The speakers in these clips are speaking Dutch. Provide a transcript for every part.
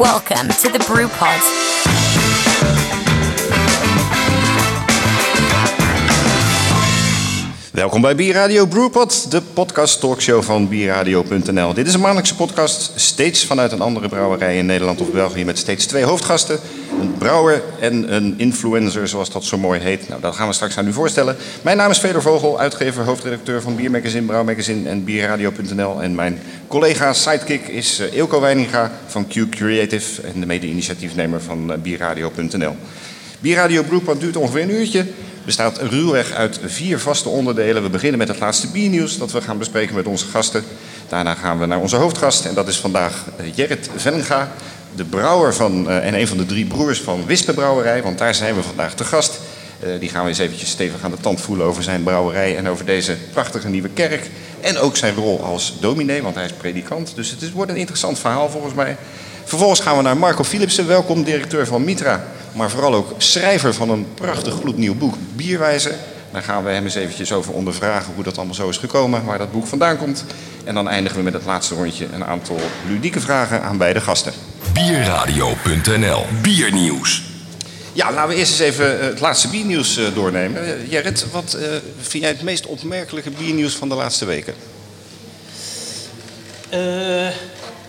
Welcome to the Brew Pod. Welkom bij Bierradio Brewpot, de podcast talkshow van bierradio.nl. Dit is een maandelijkse podcast, steeds vanuit een andere brouwerij in Nederland of België... met steeds twee hoofdgasten, een brouwer en een influencer, zoals dat zo mooi heet. Nou, dat gaan we straks aan u voorstellen. Mijn naam is Feder Vogel, uitgever, hoofdredacteur van Biermagazine, Brouwmagazine en Bierradio.nl. En mijn collega sidekick is eh, Eelco Weininga van Q Creative... en de mede-initiatiefnemer van eh, Bierradio.nl. Bierradio Brewpot duurt ongeveer een uurtje bestaat ruwweg uit vier vaste onderdelen. We beginnen met het laatste biernieuws dat we gaan bespreken met onze gasten. Daarna gaan we naar onze hoofdgast en dat is vandaag eh, Gerrit Vellinga, de brouwer van, eh, en een van de drie broers van Wispe Brouwerij. Want daar zijn we vandaag te gast. Eh, die gaan we eens eventjes stevig aan de tand voelen over zijn brouwerij en over deze prachtige nieuwe kerk. En ook zijn rol als dominee, want hij is predikant. Dus het wordt een interessant verhaal volgens mij. Vervolgens gaan we naar Marco Philipsen. Welkom, directeur van Mitra. Maar vooral ook schrijver van een prachtig gloednieuw boek, Bierwijzer. Daar gaan we hem eens eventjes over ondervragen hoe dat allemaal zo is gekomen, waar dat boek vandaan komt. En dan eindigen we met het laatste rondje een aantal ludieke vragen aan beide gasten. Bierradio.nl Biernieuws. Ja, laten we eerst eens even eh, het laatste biernieuws eh, doornemen. Uh, Gerrit, wat vind jij het meest opmerkelijke biernieuws van de laatste weken?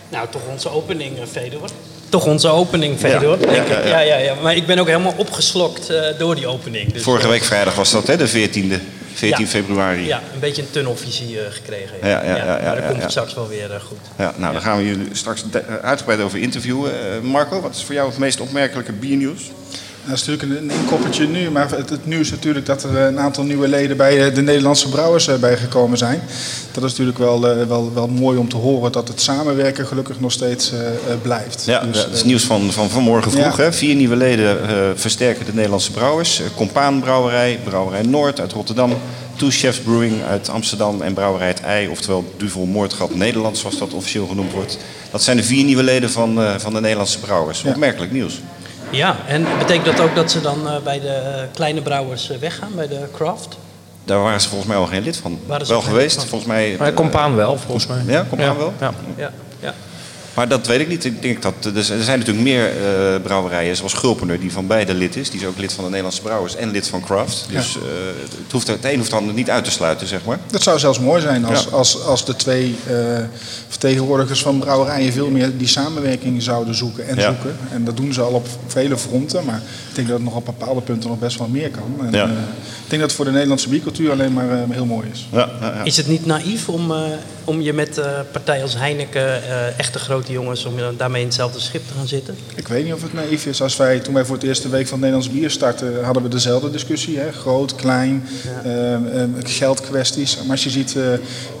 nou, toch onze opening, Fedor. Toch onze opening, Fedor, ja. ja. Ja, ja, ja. Maar ik ben ook helemaal opgeslokt uh, door die opening. Dus, Vorige week vrijdag was dat, hè, de 14e. 14 februari. Ja, een beetje een tunnelvisie uh, gekregen. Ja, ja, ja, maar dat komt straks wel weer uh, goed. Ja, nou, daar gaan we jullie straks uitgebreid over interviewen. Marco, wat is voor jou het meest opmerkelijke biernieuws? Dat is natuurlijk een inkoppertje nu, maar het, het, nieuws natuurlijk dat er een aantal nieuwe leden bij de Nederlandse brouwers bijgekomen zijn. Dat is natuurlijk wel, wel, wel mooi om te horen dat het samenwerken gelukkig nog steeds uh, blijft. Ja, dus, dat is nieuws van, van vanmorgen vroeg. Ja. Hè? Vier nieuwe leden uh, versterken de Nederlandse brouwers. Compaan Brouwerij, Brouwerij Noord uit Rotterdam, Two Chefs Brewing uit Amsterdam en Brouwerij Het Ei, oftewel Duvel Moordgat Nederland, zoals dat officieel genoemd wordt. Dat zijn de vier nieuwe leden van, uh, van de Nederlandse brouwers. Opmerkelijk nieuws. Ja, en betekent dat ook dat ze dan uh, bij de kleine brouwers uh, weggaan, bij de craft? Daar waren ze volgens mij al geen lid van. Wel geweest, volgens mij. Maar compaan wel, volgens mij. Ja, compaan ja. wel? Ja. ja. Maar dat weet ik niet. Ik denk dat, er zijn natuurlijk meer uh, brouwerijen, zoals Gulpener, die van beide lid is. Die is ook lid van de Nederlandse Brouwers en lid van Craft. Dus ja. uh, het, hoeft, het een hoeft dan niet uit te sluiten, zeg maar. Dat zou zelfs mooi zijn als, ja. als, als de twee uh, vertegenwoordigers van brouwerijen veel meer die samenwerking zouden zoeken en ja. zoeken. En dat doen ze al op vele fronten, maar ik denk dat het nog op bepaalde punten nog best wel meer kan. En, ja. ik denk dat het voor de Nederlandse biercultuur alleen maar heel mooi is. Is het niet naïef om, om je met partijen als Heineken, echte grote jongens, om daarmee in hetzelfde schip te gaan zitten? Ik weet niet of het naïef is. Als wij, toen wij voor het eerste week van Nederlands bier startten, hadden we dezelfde discussie. Hè? Groot, klein, ja. uh, geldkwesties. Maar als je ziet uh,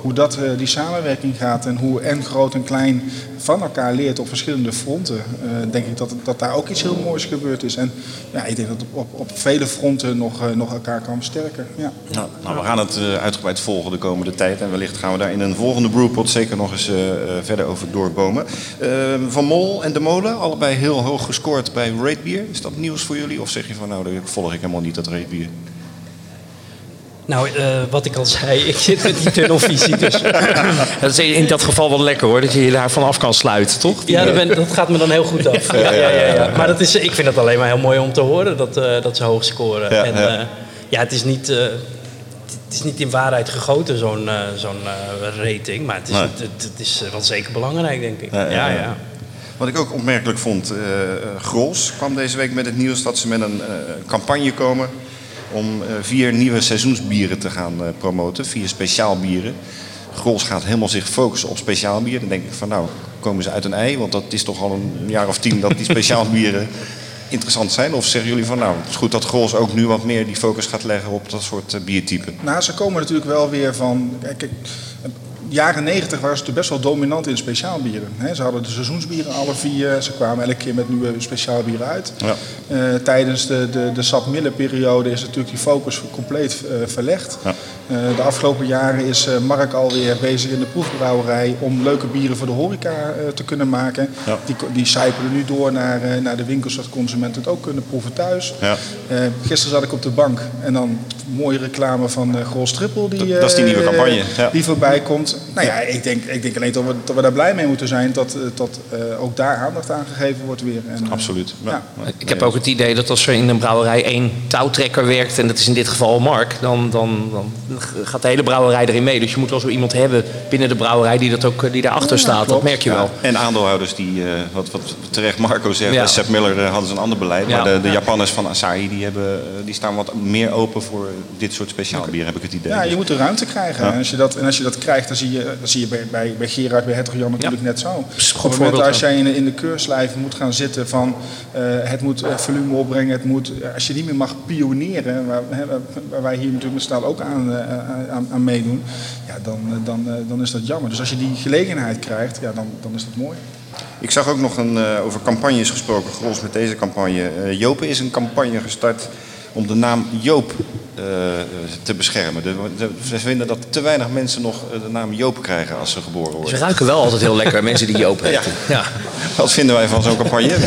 hoe dat, uh, die samenwerking gaat en hoe en groot en klein van elkaar leert op verschillende fronten, denk ik dat, dat daar ook iets heel moois gebeurd is. En ja, ik denk dat op, op, op vele fronten nog, nog elkaar kan versterken. Ja. Nou, nou, we gaan het uitgebreid volgen de komende tijd. En wellicht gaan we daar in een volgende brewpot zeker nog eens verder over doorbomen. Uh, van Mol en De Molen, allebei heel hoog gescoord bij Ratebier. Is dat nieuws voor jullie? Of zeg je van nou, dat volg ik helemaal niet, dat Ratebier? Nou, uh, wat ik al zei, ik zit met die tunnelvisie. Dus. dat is in dat geval wel lekker hoor, dat je je daarvan af kan sluiten, toch? Ja, dat, ben, dat gaat me dan heel goed af. Ja, ja, ja, ja. Maar dat is, ik vind het alleen maar heel mooi om te horen dat, uh, dat ze hoog scoren. Ja, en, ja. ja het is niet het is niet in waarheid gegoten, zo'n uh, zo'n uh, rating. Maar het is, nee. het, het, is wel zeker belangrijk, denk ik. Ja, ja, ja. Wat ik ook opmerkelijk vond, uh, Grols kwam deze week met het nieuws dat ze met een campagne komen om vier nieuwe seizoensbieren te gaan promoten. Vier speciaalbieren. Grols gaat helemaal zich focussen op speciaalbier. Dan denk ik van nou, komen ze uit een ei? Want dat is toch al een jaar of tien dat die speciaalbieren interessant zijn? Of zeggen jullie van nou, het is goed dat Grols ook nu wat meer die focus gaat leggen op dat soort uh, biertypen? Nou, ze komen natuurlijk wel weer van. Kijk, jaren 90 waren ze best wel dominant in speciaalbieren. Ze hadden de seizoensbieren alle vier. Ze kwamen elke keer met nieuwe speciaalbieren uit. Ja. Uh, tijdens de, de, de Sap periode is natuurlijk die focus compleet uh, verlegd. Ja. Eh, de afgelopen jaren is eh, Mark alweer bezig in de proefbrouwerij om leuke bieren voor de horeca eh, te kunnen maken. Ja. Die, die sijpelen nu door naar, eh, naar de winkels zodat consumenten het ook kunnen proeven thuis. Ja. Eh, gisteren zat ik op de bank en dan mooie reclame van uh, Grols Triple die, Dat- dat is die nieuwe campagne, ja. die voorbij komt. Nou ja, ik denk, ik denk alleen dat we, dat we daar blij mee moeten zijn dat, dat eh, ook daar aandacht aan gegeven wordt weer. En, Absoluut. Ja. Ja. Ik heb ook het idee dat als er in een brouwerij één touwtrekker werkt, en dat is in dit geval Mark, dan, dan, dan gaat de hele brouwerij erin mee. Dus je moet wel zo iemand hebben binnen de brouwerij die, dat ook, die daarachter Ja, staat. Dat klopt. merk je wel. En aandeelhouders die, eh, wat, wat terecht Marco zegt, Ja. Sepp Miller eh, hadden ze een ander beleid. Ja. Maar de, de Ja. Japanners van Asahi die hebben, eh, die staan wat meer open voor dit soort speciaal bier, heb ik het idee. Ja, Dus- je moet de ruimte krijgen. Ja. En, als je dat, en als je dat krijgt, dan zie je, dan zie je bij, bij, bij Gerard, bij Hertog Jan natuurlijk net zo. Op het goed moment voorbeeld, als jij in, de- in de keurslijf moet gaan zitten van eh, het moet eh, volume opbrengen, het moet, eh, als je niet meer mag pioneren, waar, waar- wij hier natuurlijk met staal ook aan, eh, aan, aan meedoen, ja, dan, eh, dan, eh, dan is dat jammer. Dus als je die gelegenheid krijgt, ja, dan, dan is dat mooi. Ik zag ook nog een, eh, over campagnes gesproken, Grols met deze campagne. Eh Jopen is een campagne gestart om de naam Joop eh, te beschermen. De, de- ze vinden dat te weinig mensen nog eh, de naam Joop krijgen als ze geboren Ze worden. ruiken wel altijd heel lekker, mensen die Joop heten. Ja. Wat vinden wij van zo'n campagne?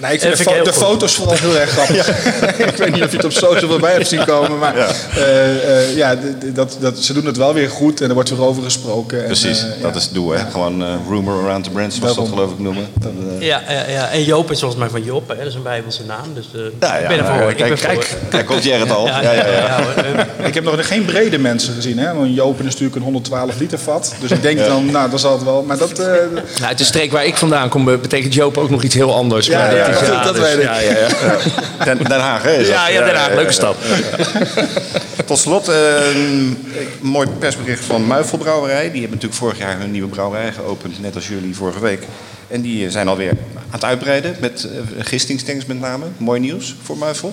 Nee, ik vind de, fo- foto's vooral heel erg grappig. ik weet niet of je het op social voorbij hebt zien komen, maar Ja. eh, eh, ja, dat, dat, ze doen het wel weer goed en er wordt weer over gesproken. En, Precies, eh, dat ja. is het doel. Hè? Gewoon rumor around the branch, zoals ze dat geloof ik noemen. Dat, Ja, ja, ja, en Joop is volgens mij van Job, hè? dat is een Bijbelse naam. Dus eh, ja, ik ben nou, ervoor. ik kijk, kijk, kijk, komt Gerrit al. Ja, Ja, ja, ja. hoor. Ik heb nog geen brede mensen gezien. Hè? Want Jopen is natuurlijk een 112 liter vat. Dus ik denk dan, nou, dat zal het wel. Maar dat... eh, Nou, uit de streek waar ik vandaan kom, betekent Joop ook nog iets heel anders. Ja, Ja, dat- weet ik. Ja, ja, ja. Den, Den Haag, hè? ja, ja, Den Haag, leuke stad. Tot slot, een mooi persbericht van Muifelbrouwerij. Die hebben natuurlijk vorig jaar hun nieuwe brouwerij geopend, net als jullie vorige week. En die zijn alweer aan het uitbreiden, met eh, gistingstanks met name. Mooi nieuws voor Muifel.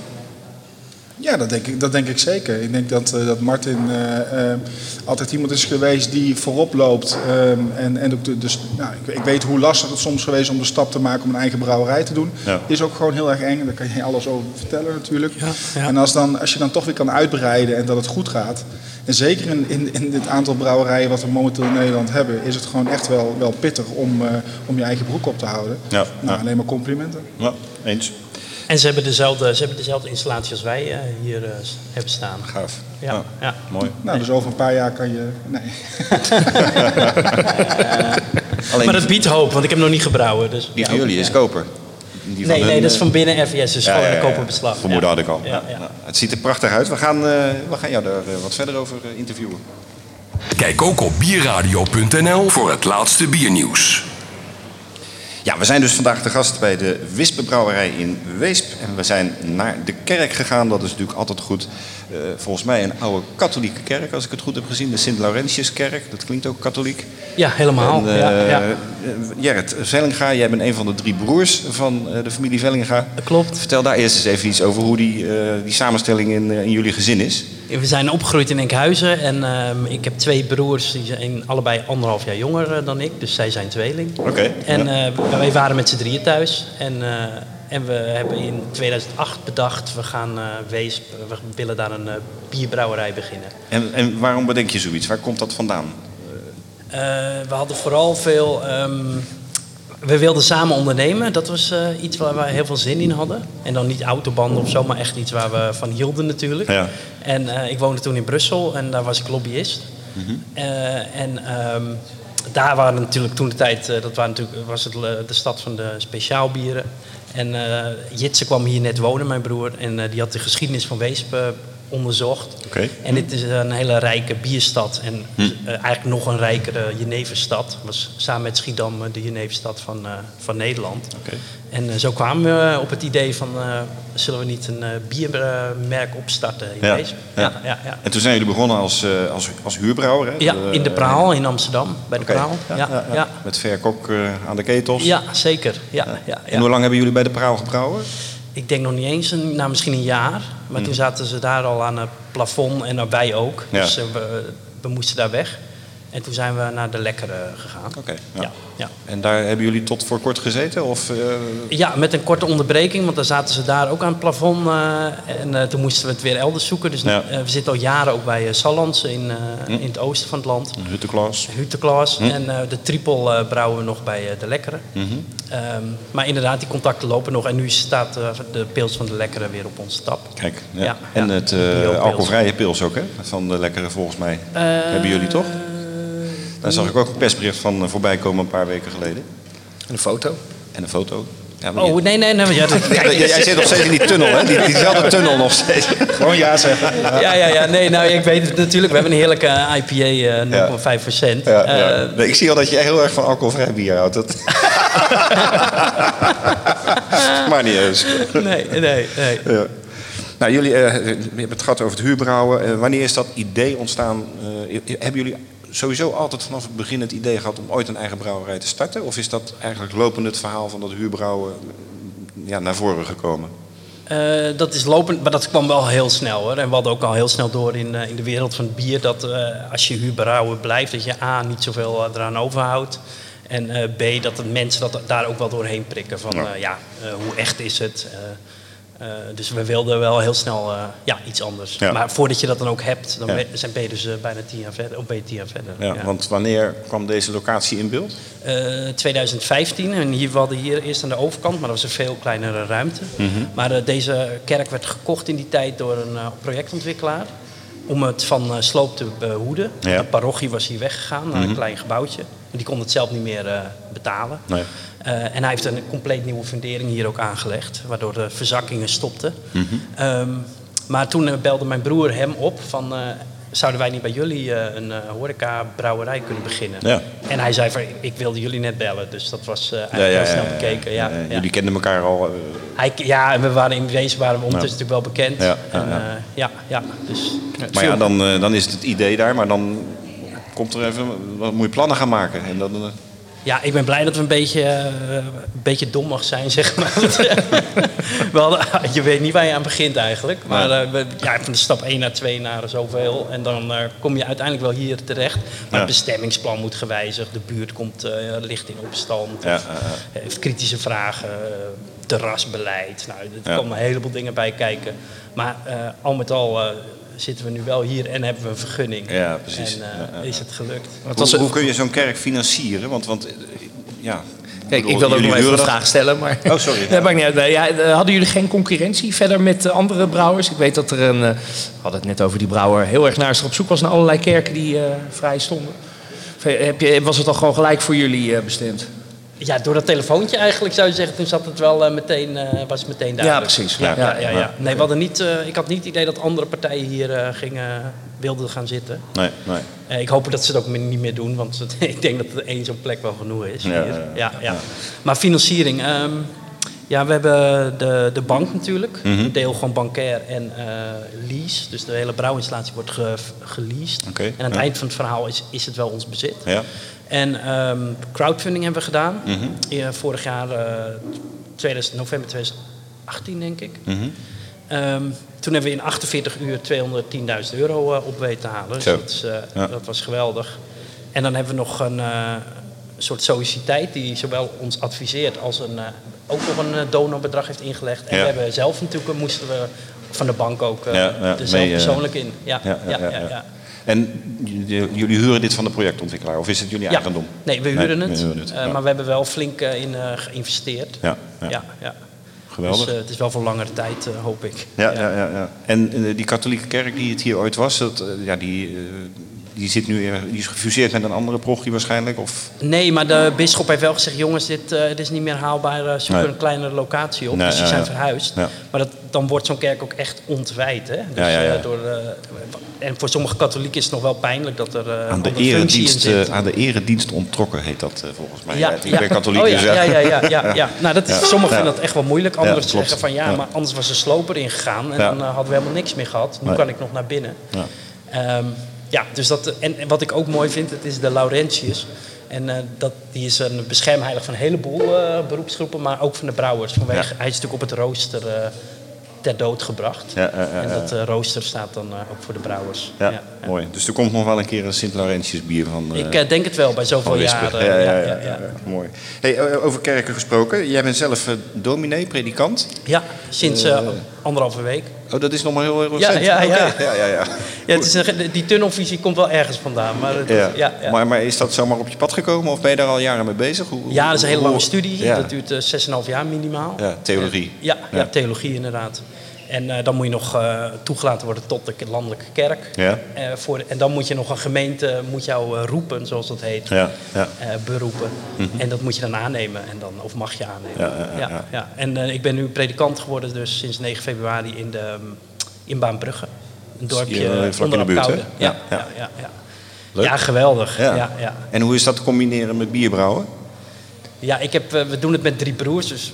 Ja, dat denk ik, dat denk ik zeker. Ik denk dat, eh, dat Martin eh, eh, altijd iemand is geweest die voorop loopt. ehm, en, en ook de, dus, nou, ik, ik weet hoe lastig het soms geweest is om de stap te maken om een eigen brouwerij te doen. Ja. Is ook gewoon heel erg eng. Daar kan je alles over vertellen natuurlijk. Ja, ja. En als, dan, als je dan toch weer kan uitbreiden en dat het goed gaat. En zeker in, in, in dit aantal brouwerijen wat we momenteel in Nederland hebben, is het gewoon echt wel, wel pittig om, eh, om je eigen broek op te houden. Ja, Nou, ja. alleen maar complimenten. Ja, eens. En ze hebben dezelfde, ze hebben dezelfde installatie als wij eh, hier eh, hebben staan. Gaaf. Ja, ja. Mooi. Nou, dus over een paar jaar kan je. Nee. Alleen Maar dat biedt hoop, want ik heb nog niet gebrouwen. Dus, die ja, van jullie is koper. Die Nee, van nee, hun, dat is eh, van binnen FVS, dus ja, gewoon ja, een koperbeslag. Vermoeden Ja. had ik al. Ja, Ja, ja. ja. Het ziet er prachtig uit. We gaan, eh, we gaan jou daar wat verder over interviewen. Kijk ook op bierradio.nl voor het laatste biernieuws. Ja, we zijn dus vandaag de gast bij de Wispenbrouwerij in Weesp. En we zijn naar de kerk gegaan. Dat is natuurlijk altijd goed. Eh, volgens mij een oude katholieke kerk, als ik het goed heb gezien. De Sint-Laurentiuskerk. Dat klinkt ook katholiek. Ja, helemaal. En, eh, ja, ja. eh, Gerrit Vellinga, jij bent een van de drie broers van de familie Vellinga. Klopt. Vertel daar eerst eens even iets over hoe die, die samenstelling in, in jullie gezin is. We zijn opgegroeid in Enkhuizen en ehm, ik heb twee broers, die zijn allebei anderhalf jaar jonger dan ik, dus zij zijn tweeling. Oké, En ja. wij waren met z'n drieën thuis en, en we hebben in 2008 bedacht, we gaan Weesp, we willen daar een eh, bierbrouwerij beginnen. En, en waarom bedenk je zoiets? Waar komt dat vandaan? We hadden vooral veel. ehm, we wilden samen ondernemen. Dat was iets waar we heel veel zin in hadden. En dan niet autobanden of zo, maar echt iets waar we van hielden natuurlijk. Ja. En ik woonde toen in Brussel en daar was ik lobbyist. Eh, en ehm, daar waren natuurlijk toen de tijd, dat waren natuurlijk, was het de stad van de speciaalbieren. En eh Jitse kwam hier net wonen, mijn broer. En eh, die had de geschiedenis van Weesp eh, onderzocht. En dit is een hele rijke bierstad. En eh, eigenlijk nog een rijkere Jeneverstad. was samen met Schiedam eh, de Jeneverstad van, eh, van Nederland. En zo kwamen we op het idee van... zullen we niet een biermerk opstarten in Ja, ja. Ja, ja, ja. En toen zijn jullie begonnen als, als, als huurbrouwer, hè? Ja, in de Praal in Amsterdam, bij de. Praal. Ja, ja, ja. Met Verkok aan de ketels. zeker. Ja, ja, En ja. hoe lang hebben jullie bij de Praal gebrouwen? Ik denk nog niet eens, een, nou misschien een jaar. Maar toen zaten ze daar al aan het plafond en wij ook. Ja. Dus eh, we, we moesten daar weg. En toen zijn we naar de Lekkere gegaan. Oké, ja. ja. Ja, En daar hebben jullie tot voor kort gezeten? Of, eh, ja. met een korte onderbreking, want dan zaten ze daar ook aan het plafond. eh, en eh, toen moesten we het weer elders zoeken. Dus Ja. eh, we zitten al jaren ook bij Sallands in, eh, in het oosten van het land. een huttenklas? Hutteklaas. En eh, de triple eh, brouwen we nog bij eh, de Lekkere. Ehm, maar inderdaad, die contacten lopen nog. En nu staat eh, de pils van de Lekkere weer op onze tap. Kijk, ja. En het eh, alcoholvrije pils ook, hè? Van de lekkere volgens mij. hebben jullie toch? Daar zag ik ook een persbericht van eh, voorbij komen een paar weken geleden. Een foto. En een foto. Ja, maar Oh, je- nee, nee, nee. Ja, dat, Ja, jij, jij zit nog steeds in die tunnel, hè? Die, diezelfde tunnel nog steeds. Gewoon ja zeggen. ja, ja, ja. Nee, nou, ik weet het natuurlijk. We hebben een heerlijke eh, IPA, eh 0,5 procent. Ja, ja. Nee, ik zie al dat je heel erg van alcoholvrij bier houdt. Dat... maar niet eens. nee, nee, nee. Ja. Nou, jullie eh, hebben het gehad over het huurbrouwen. Wanneer is dat idee ontstaan? Eh, hebben jullie sowieso altijd vanaf het begin het idee gehad om ooit een eigen brouwerij te starten? Of is dat eigenlijk lopend het verhaal van dat huurbrouwen mm, ja, naar voren gekomen? Eh, dat is lopend, maar dat kwam wel heel snel hoor. En we hadden ook al heel snel door in, eh, in de wereld van het bier dat eh, als je huurbrouwer blijft, dat je A niet zoveel eraan overhoudt. En B dat de mensen dat daar ook wel doorheen prikken. Van Ja. ja, hoe echt is het? Eh, dus we wilden wel heel snel eh, ja, iets anders. Ja. Maar voordat je dat dan ook hebt, dan Ja. ben- zijn ben je dus eh, bijna tien jaar verder. Of ben je tien jaar verder. Ja, Want wanneer kwam deze locatie in beeld? Eh, 2015. En hier, we hadden hier eerst aan de overkant, maar dat was een veel kleinere ruimte. Maar eh, deze kerk werd gekocht in die tijd door een projectontwikkelaar. Om het van sloop te behoeden. De parochie was hier weggegaan naar een klein gebouwtje. Die kon het zelf niet meer eh, betalen. Nee. Eh, en hij heeft een compleet nieuwe fundering hier ook aangelegd. Waardoor de verzakkingen stopten. Ehm, maar toen eh, belde mijn broer hem op van... zouden wij niet bij jullie een horeca-brouwerij kunnen beginnen? Ja. En hij zei van, ik wilde jullie net bellen. Dus dat was eigenlijk heel snel bekeken. Ja, ja. Jullie kenden elkaar al. Hij, ja, en we waren in wezen waren we ondertussen natuurlijk wel bekend. Ja, ja, en, ja. ja, ja, dus maar ja, dan, dan is het het idee daar, maar dan komt er even. Wat moet je plannen gaan maken? En dan, eh, Ja, ik ben blij dat we een beetje, eh, een beetje dom mag zijn, zeg maar. we hadden, je weet niet waar je aan begint eigenlijk. Maar eh, we, ja, van de stap 1 naar 2 naar zoveel. En dan kom je uiteindelijk wel hier terecht. Maar Ja. het bestemmingsplan moet gewijzigd. De buurt komt licht in opstand. Ja, of, heeft kritische vragen. terrasbeleid. Nou, er komen een heleboel dingen bij kijken. Maar al met al zitten we nu wel hier en hebben we een vergunning. Ja, precies. En eh, Ja, ja, is het gelukt. hoe, hoe kun je zo'n kerk financieren? Want, want eh, ja. Kijk, ik wil ook nog even een vraag stellen. Maar... Oh, sorry. Nee, maakt niet uit. Nee, ja, eh, hadden jullie geen concurrentie verder met andere brouwers? Ik weet dat er een... we hadden het net over die brouwer heel erg naar op zoek was naar allerlei kerken die eh, vrij stonden. Of, Heb je, was het al gewoon gelijk voor jullie eh, bestemd? Ja, door dat telefoontje eigenlijk zou je zeggen, toen zat het wel eh, meteen, eh, was het meteen duidelijk. precies. Ja, Ja, ja, ja, ja. ja. Nee, we hadden niet, eh, ik had niet het idee dat andere partijen hier gingen, wilden gaan zitten. Nee, nee. Ik hoop dat ze het ook niet meer doen, want het- ik denk dat er één zo'n plek wel genoeg is. Ja, hier. ja. Maar financiering. ehm, ja, we hebben de, de bank natuurlijk. Mhm. Een deel gewoon bankair en lease. Dus de hele brouwinstallatie wordt ge, geleased. En aan het eind van het verhaal is, is het wel ons bezit. Ja. En ehm, crowdfunding hebben we gedaan. Mhm. Vorig jaar, eh, 2000, november 2018 denk ik. Mhm. Ehm, toen hebben we in 48 uur 210.000 euro eh, op weten te halen. Dus dat, is, eh, Ja. dat was geweldig. En dan hebben we nog een soort sociëteit die zowel ons adviseert als een, ook nog een donorbedrag heeft ingelegd. En we hebben zelf natuurlijk, moesten we van de bank ook Ja, ja, er zelf persoonlijk in. Ja, ja. ja. En jullie huren dit van de projectontwikkelaar of is het jullie Ja. eigendom? Nee, we huren Nee, het. we huren het, Eh, ja. Maar we hebben wel flink eh, in eh, geïnvesteerd. Ja, ja. ja. Geweldig. Dus het is wel voor langere tijd, hoop ik. Ja, ja. Ja, ja, En die katholieke kerk die het hier ooit was, dat, ja, die, die, zit nu, die is gefuseerd met een andere prochie waarschijnlijk? Of? Nee, maar de bisschop heeft wel gezegd: jongens, dit, dit is niet meer haalbaar. eh, zoek Nee. er een kleinere locatie op. Nee, dus die zijn verhuisd. Maar dat, dan wordt zo'n kerk ook echt ontwijd. Hè? Dus, Ja, ja, ja. eh, door, en voor sommige katholieken is het nog wel pijnlijk dat er Aan de, eredienst, aan de eredienst onttrokken heet dat volgens mij. Ja, ik ben katholiek, Oh, ja, dus ja, ja, ja, ja, ja. Nou, dat is. Sommigen vinden dat echt wel moeilijk. Anderen zeggen van ja, maar anders was de sloper ingegaan. En dan hadden we helemaal niks meer gehad. Nu kan ik nog naar binnen. Ja. Ja, dus dat, en, en wat ik ook mooi vind, het is de Laurentius. En eh, dat, die is een beschermheilig van een heleboel eh, beroepsgroepen, maar ook van de brouwers. Vanwege, Ja. Hij is natuurlijk op het rooster eh, ter dood gebracht. Ja, en dat rooster staat dan ook voor de brouwers. Ja, mooi. Dus er komt nog wel een keer een Sint-Laurentius bier van... Ik denk het wel, bij zoveel jaren. Ja, mooi. Hey, over kerken gesproken. Jij bent zelf dominee, predikant. Ja, sinds anderhalve week. Oh, dat is nog maar heel erg Ja, recent. ja, ja. ja, ja, ja. Ja, het is een, die tunnelvisie komt wel ergens vandaan. Maar het, Ja. ja, ja. Maar, maar is dat zomaar op je pad gekomen of ben je daar al jaren mee bezig? Hoe, ja, dat is een hele lange studie. Ja. Dat duurt eh 6,5 jaar minimaal. Ja, theologie. Ja, ja. Ja. theologie inderdaad. En eh, dan moet je nog eh, toegelaten worden tot de landelijke kerk. Ja. Eh, voor, en dan moet je nog een gemeente moet jou, roepen, zoals dat heet. Ja, ja. beroepen. En dat moet je dan aannemen. En dan, of mag je aannemen. Ja, ja. En ik ben nu predikant geworden dus sinds 9 februari in, de, um, in Baanbrugge. Een dorpje Hier, vlak in onder de buurt? Ja, Ja, ja. Ja, ja, Leuk. Ja, geweldig. Ja. Ja. En hoe is dat te combineren met bierbrouwen? Ja, ik heb, we doen het met drie broers. Dus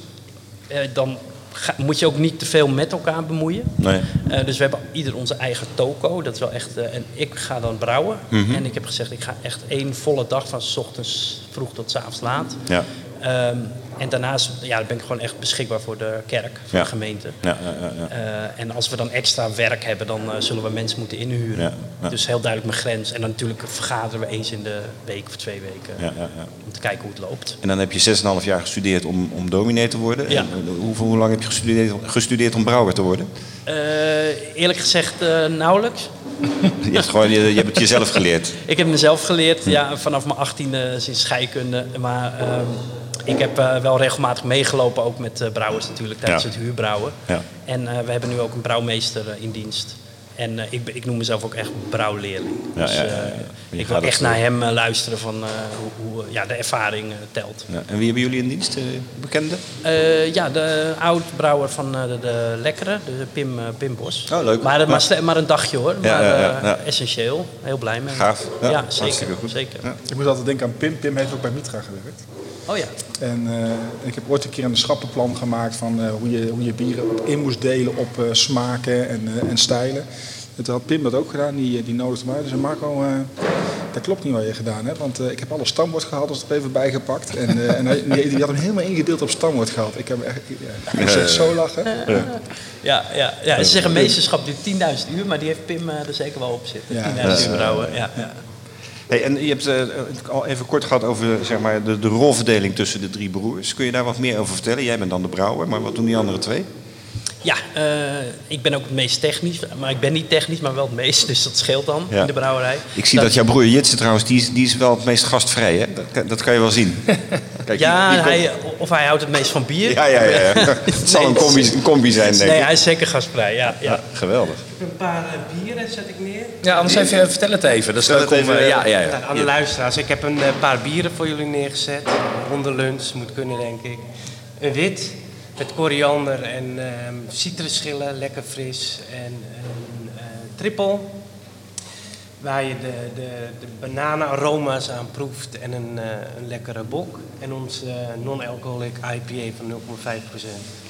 dan ga- moet je ook niet te veel met elkaar bemoeien. Nee. Eh, dus we hebben ieder onze eigen toko. Dat is wel echt. eh, en ik ga dan brouwen. Mhm. En ik heb gezegd, ik ga echt één volle dag van 's ochtends vroeg tot 's avonds laat. Ja. Ehm, en daarnaast ja, ben ik gewoon echt beschikbaar voor de kerk, voor Ja. de gemeente. Ja, ja, ja, ja. Eh, en als we dan extra werk hebben, dan eh, zullen we mensen moeten inhuren. Dus heel duidelijk mijn grens. En dan natuurlijk vergaderen we eens in de week of twee weken. Ja, ja, ja. Om te kijken hoe het loopt. En dan heb je 6,5 jaar gestudeerd om, om dominee te worden. Ja. En, eh, hoeveel, hoe lang heb je gestudeerd, gestudeerd om brouwer te worden? Eerlijk gezegd, nauwelijks. Je hebt, gewoon, je, je hebt het jezelf geleerd. Ik heb mezelf geleerd, ja, vanaf mijn achttiende sinds scheikunde. Maar ehm, ik heb eh, wel regelmatig meegelopen, ook met eh, brouwers natuurlijk, tijdens Ja. het huurbrouwen. Ja. En eh, we hebben nu ook een brouwmeester in dienst. En eh, ik, ik noem mezelf ook echt brouwleerling. Ja, dus ja, ja, eh, ja. Je ik wil echt naar hem luisteren van eh, hoe, hoe, ja, de ervaring telt. Ja. En wie hebben jullie in dienst? eh, bekende? Eh, ja, de oud-brouwer van eh, de, de Lekkere, de Pim, Pim Bos. Oh, leuk. Maar, maar, maar een dagje hoor, Ja, maar ja, ja, eh, ja. essentieel. Heel blij mee. Gaaf. Ja, zeker. goed. zeker. Ja. Ik moet altijd denken aan Pim. Pim heeft ook bij Mitra gewerkt. Oh ja. En eh, ik heb ooit een keer een schappenplan gemaakt van eh, hoe, je, hoe je bieren op in moest delen op eh, smaken en, eh, en stijlen. En toen had Pim dat ook gedaan, die, die nodigde mij. Dus Marco, eh, dat klopt niet wat je gedaan hebt, want eh, ik heb alle stamwoord gehaald, dus er even bijgepakt. En, eh, en hij, die, die had hem helemaal ingedeeld op stamwoord gehaald. Ik heb echt, ja, ik zo lachen. Ja, ja, ja. Ze zeggen meesterschap duurt 10.000 uur, maar die heeft Pim er zeker wel op zitten. Ja. 10.000 uur brouwen. Ja, ja. Hey, en je hebt eh, al even kort gehad over zeg maar, de, de rolverdeling tussen de drie broers. Kun je daar wat meer over vertellen? Jij bent dan de brouwer, maar wat doen die andere twee? Ja eh, ik ben ook het meest technisch. Maar ik ben niet technisch, maar wel het meest. Dus dat scheelt dan Ja. in de brouwerij. Ik zie dat, jouw broer Jitse trouwens, die is, die is wel het meest gastvrij. Hè? Dat, kan- dat kan je wel zien. Kijk, Ja, die- die komt- hij, of hij houdt het meest van bier. ja, ja, ja. Het zal een combi, een combi zijn, denk Nee, ik. hij is zeker gastvrij. Ja, ja. Ja, geweldig. Een paar eh, bieren zet ik neer. Ja, anders even, vertel het even. Dat is leuk om, eh, ja. ja, ja, aan de luisteraars, ik heb een eh, paar bieren voor jullie neergezet. Rond lunch, moet kunnen denk ik. Een wit met koriander en ehm citrusschillen, lekker fris. En een eh triple, waar je de, de, de bananenaroma's aan proeft en een, eh, een lekkere bok. En onze eh, non-alcoholic IPA van 0,5%.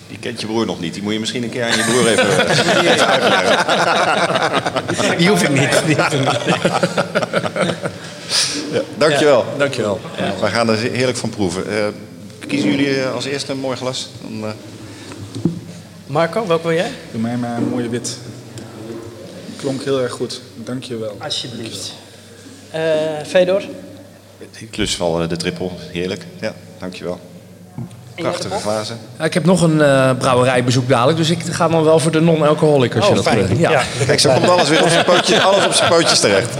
Die kent je broer nog niet. Die moet je misschien een keer aan je broer even, uitleggen. Die hoef ik niet. Die hoef ik niet. Ja, dankjewel. Dankjewel. We gaan er heerlijk van proeven. Kiezen jullie eh, als eerste een mooi glas? Dan, eh, Marco, welke wil jij? Doe mij maar een mooie wit. Klonk heel erg goed. Dank je wel. Alsjeblieft. Eh Fedor? ik lust wel de trippel. Heerlijk. Ja, dankjewel. Prachtige fase. Ja, Ik heb nog een eh, brouwerijbezoek dadelijk, dus ik ga dan wel voor de non-alcoholic als Oh, dat fijn. wil. Ja. Kijk, zo komt alles weer op zijn pootjes, alles op zijn pootjes terecht.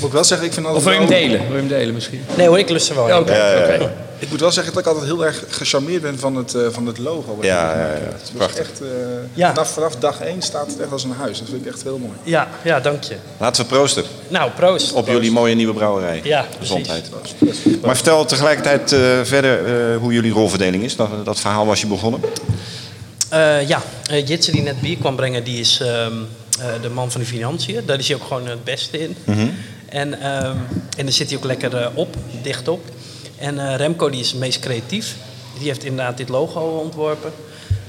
Moet ik wel zeggen, ik vind altijd Of wil je hem delen? Wil je hem delen misschien? Nee hoor, ik lust er wel. Ja. Oké, Ja, ja, ja. oké. Ik moet wel zeggen dat ik altijd heel erg gecharmeerd ben van het, eh, van het logo. wat Ja, ja, ja. Het is Prachtig. echt, eh, Ja. vanaf, vanaf dag één staat het echt als een huis. Dat vind ik echt heel mooi. Ja, ja, dank je. Laten we proosten Nou, proost. op jullie mooie nieuwe brouwerij. Ja, precies. Gezondheid. Maar vertel tegelijkertijd eh, verder eh, hoe jullie rolverdeling is. Dat, dat verhaal was je begonnen. Eh, ja, uh, Jitse die net bier kwam brengen, die is ehm, eh, de man van de financiën. Daar is hij ook gewoon het beste in. en, ehm, en daar zit hij ook lekker op, dicht op. En eh, Remco die is het meest creatief. Die heeft inderdaad dit logo ontworpen.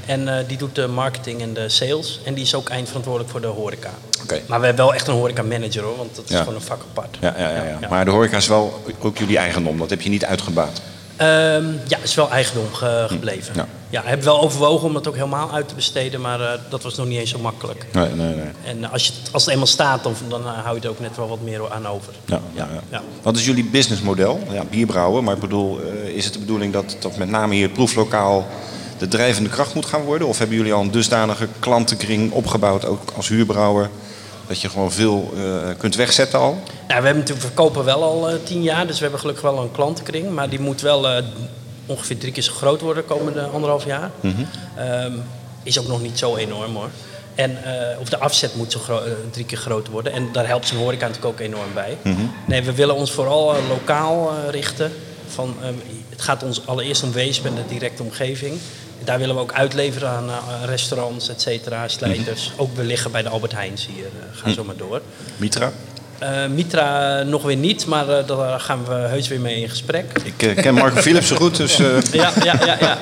En eh, die doet de marketing en de sales. En die is ook eindverantwoordelijk voor de horeca. Oké. Maar we hebben wel echt een horeca manager hoor, want dat is Ja. gewoon een vak apart. Ja, ja, ja, ja. Maar de horeca is wel ook jullie eigendom. Dat heb je niet uitgebaat. Ehm, ja, is wel eigendom ge- gebleven. Ja. Ja, heb wel overwogen om het ook helemaal uit te besteden, maar eh, dat was nog niet eens zo makkelijk. Nee, nee, nee. En eh, als, je, het- als het eenmaal staat, dan, dan eh, hou je er ook net wel wat meer aan over. Ja, ja, ja. ja. Wat is jullie businessmodel? Ja, bierbrouwen, maar ik bedoel, is het de bedoeling dat, dat met name hier het proeflokaal de drijvende kracht moet gaan worden? Of hebben jullie al een dusdanige klantenkring opgebouwd, ook als huurbrouwer, dat je gewoon veel kunt wegzetten al? Nou, we hebben natuurlijk verkopen wel al tien jaar, dus we hebben gelukkig wel een klantenkring. Maar die moet wel ongeveer drie keer zo groot worden de komende anderhalf jaar. Ehm, is ook nog niet zo enorm hoor. En, eh, of de afzet moet zo eh, drie keer groter worden. En daar helpt zijn horeca natuurlijk ook enorm bij. Nee, we willen ons vooral eh, lokaal richten. Van, ehm, het gaat ons allereerst om Weesp en de directe omgeving. Daar willen we ook uitleveren aan restaurants, et cetera, slijters. Ook we liggen bij de Albert Heijns hier. ga zo maar door. Mitra? Eh, Mitra nog weer niet, maar eh, daar gaan we heus weer mee in gesprek. Ik eh, ken Marco Philips zo goed, dus... eh, Ja, ja, ja. ja.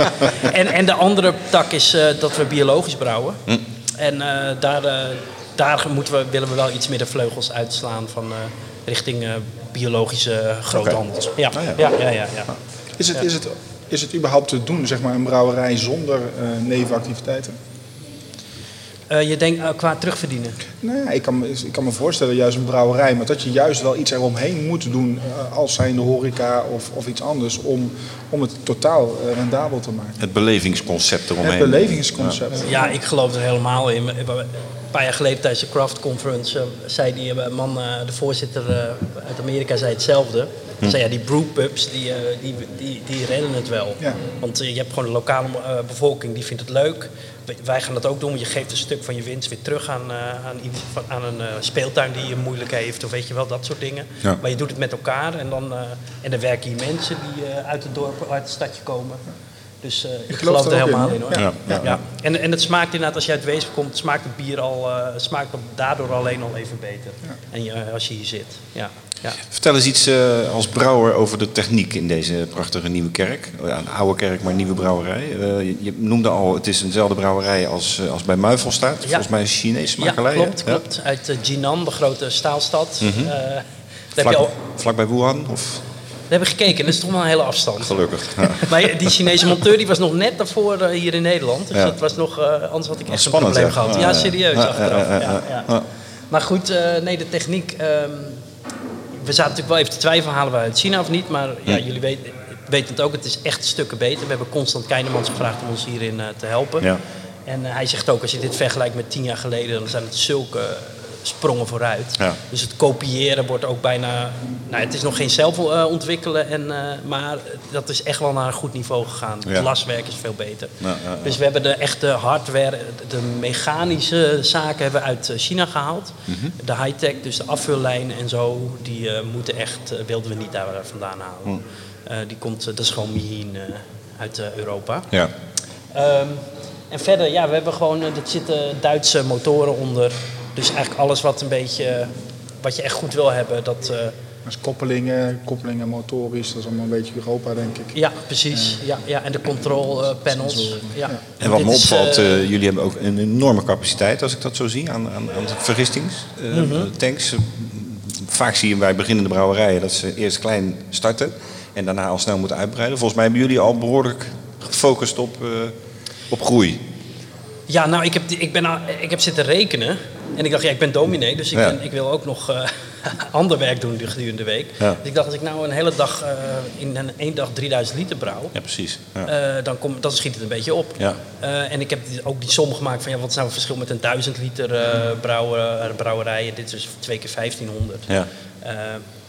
En, en de andere tak is eh, dat we biologisch brouwen. En eh, daar, eh, daar moeten we, willen we wel iets meer de vleugels uitslaan van, eh, richting eh, biologische groothandels. Ja. Ah, ja. Ja, ja, ja, ja. Is het, is, het, is het überhaupt te doen, zeg maar, een brouwerij zonder eh, nevenactiviteiten? Eh, je denkt qua terugverdienen. Nou ik kan, me- ik kan me voorstellen, juist een brouwerij, maar dat je juist wel iets eromheen moet doen, eh, als zijnde horeca of, of iets anders, om, om het totaal eh, rendabel te maken. het belevingsconcept eromheen. Het belevingsconcept. Ja, ik geloof er helemaal in. Een paar jaar geleden tijdens de Craft Conference eh, zei die man, eh, de voorzitter uit Amerika, zei hetzelfde. Hij zei ja, die brewpubs, die, eh, die, die, die redden het wel. Ja. Want je hebt gewoon een lokale bevolking die vindt het leuk. Wij- Wij gaan dat ook doen, want je geeft een stuk van je winst weer terug aan, eh, aan, van- aan een eh, speeltuin die je moeilijk heeft. Of weet je wel, dat soort dingen. Ja. Maar je doet het met elkaar en dan, eh, en dan werken hier mensen die eh, uit het dorp, uit het stadje komen. Dus eh, ik, geloof geloof er helemaal in, in hoor. Ja, ja, ja. En, en het smaakt inderdaad, als je uit Weesp komt, smaakt het bier al, eh, smaakt het daardoor alleen al even beter. En je, als je hier zit. Ja. Ja. Vertel eens iets eh, als brouwer over de techniek in deze prachtige nieuwe kerk. Oh Ja, een oude kerk, maar een nieuwe brouwerij. Eh, je, je noemde al, het is eenzelfde brouwerij als, eh, als bij Muifel staat. Volgens mij een Chinese ja, makelij. hè? klopt, klopt. Uit Jinan, de grote staalstad. Heb Vlak, al, vlak bij Wuhan? Of? daar hebben we gekeken, dat is toch wel een hele afstand. Gelukkig. Ja. Maar die Chinese monteur die was nog net daarvoor hier in Nederland. Dus Ja. dat was nog, anders had ik echt spannend, een probleem gehad. Ja, Ja, ja. serieus, Ja, achteraf. ja, ja, Ja, ja. ja. Ja. Maar goed, nee, de techniek. ehm, we zaten natuurlijk wel even te twijfelen, halen we uit China of niet. Maar ja, jullie weten, weten het ook, het is echt stukken beter. We hebben constant Keinemans gevraagd om ons hierin eh, te helpen. Ja. En eh, hij zegt ook, als je dit vergelijkt met tien jaar geleden, dan zijn het zulke sprongen vooruit. Ja. Dus het kopiëren wordt ook bijna. Nou, het is nog geen zelf ontwikkelen, en, eh, maar dat is echt wel naar een goed niveau gegaan. Ja. Het laswerk is veel beter. Ja. Dus we hebben de echte hardware, de mechanische zaken hebben we uit eh, China gehaald. Mhm. De high-tech, dus de afvullijnen en zo, die eh, moeten echt, wilden we niet daar vandaan halen. Hm. Eh, die komt, dat is gewoon Mihin uit Europa. Ja. Ehm, en verder, ja, we hebben gewoon, er zitten Duitse motoren onder. Dus eigenlijk alles wat een beetje, eh, wat je echt goed wil hebben, dat... eh, Dus koppelingen, koppelingen motorisch, dat is allemaal een beetje Europa, denk ik. ja, precies. Ja, ja, en de control eh, panels. Ja. En wat me opvalt, jullie hebben ook een enorme capaciteit, als ik dat zo zie, aan, aan, aan vergistingstanks. Vaak zie je bij beginnende brouwerijen dat ze eerst klein starten en daarna al snel moeten uitbreiden. Volgens mij hebben jullie al behoorlijk gefocust op, eh, op groei. Ja, nou, ik heb, die- ik, ben, ik heb zitten rekenen. En ik dacht, ja, ik ben dominee, dus ik, Ja. ben- ik wil ook nog eh, ander werk doen gedurende de week. Ja. Dus ik dacht, als ik nou een hele dag, eh, in een één dag 3000 liter brouw, Ja, precies. Ja. eh, dan, kom, dan schiet het een beetje op. Ja. En ik heb ook die som gemaakt van, ja, wat is nou het verschil met een 1000 liter brouwer, brouwerij? En dit is twee keer 1500. Ja.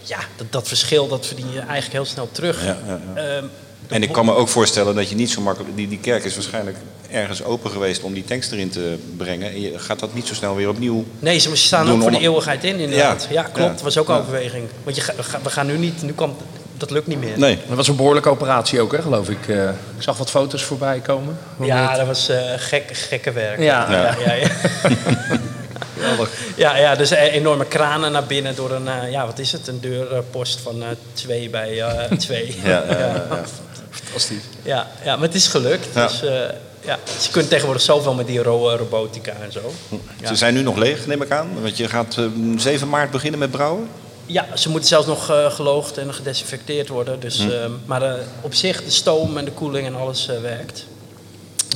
Ja, dat, dat verschil, dat verdien je eigenlijk heel snel terug. Ja, ja, Ehm, En ik kan me ook voorstellen dat je niet zo makkelijk... Die, die kerk is waarschijnlijk ergens open geweest om die tanks erin te brengen. En je gaat dat niet zo snel weer opnieuw... Nee, ze staan ook voor om- de eeuwigheid in, inderdaad. Ja, Ja, klopt. ja. Dat was ook Ja. een overweging. Want je, we gaan- nu niet, nu kan, dat lukt niet meer. Nee. Dat was een behoorlijke operatie ook, hè, geloof ik. Eh, ik zag wat foto's voorbij komen. Ja, dat was eh, gek, gekke werk. Ja. ja, ja, ja. ja, ja, dus eh, enorme kranen naar binnen door een, eh, ja, wat is het, een deurpost van eh, twee bij eh, twee. Ja, ja, ja, ja. Fantastisch. ja, ja, maar het is gelukt. Ja. Dus, eh, ze kunnen tegenwoordig zoveel met die ro- robotica en zo. Ja. Ze zijn nu nog leeg, neem ik aan. Want je gaat eh, 7 maart beginnen met brouwen. Ja, ze moeten zelfs nog eh, geloogd en gedesinfecteerd worden. Dus, Hm. eh, maar eh, op zich, de stoom en de koeling en alles eh, werkt.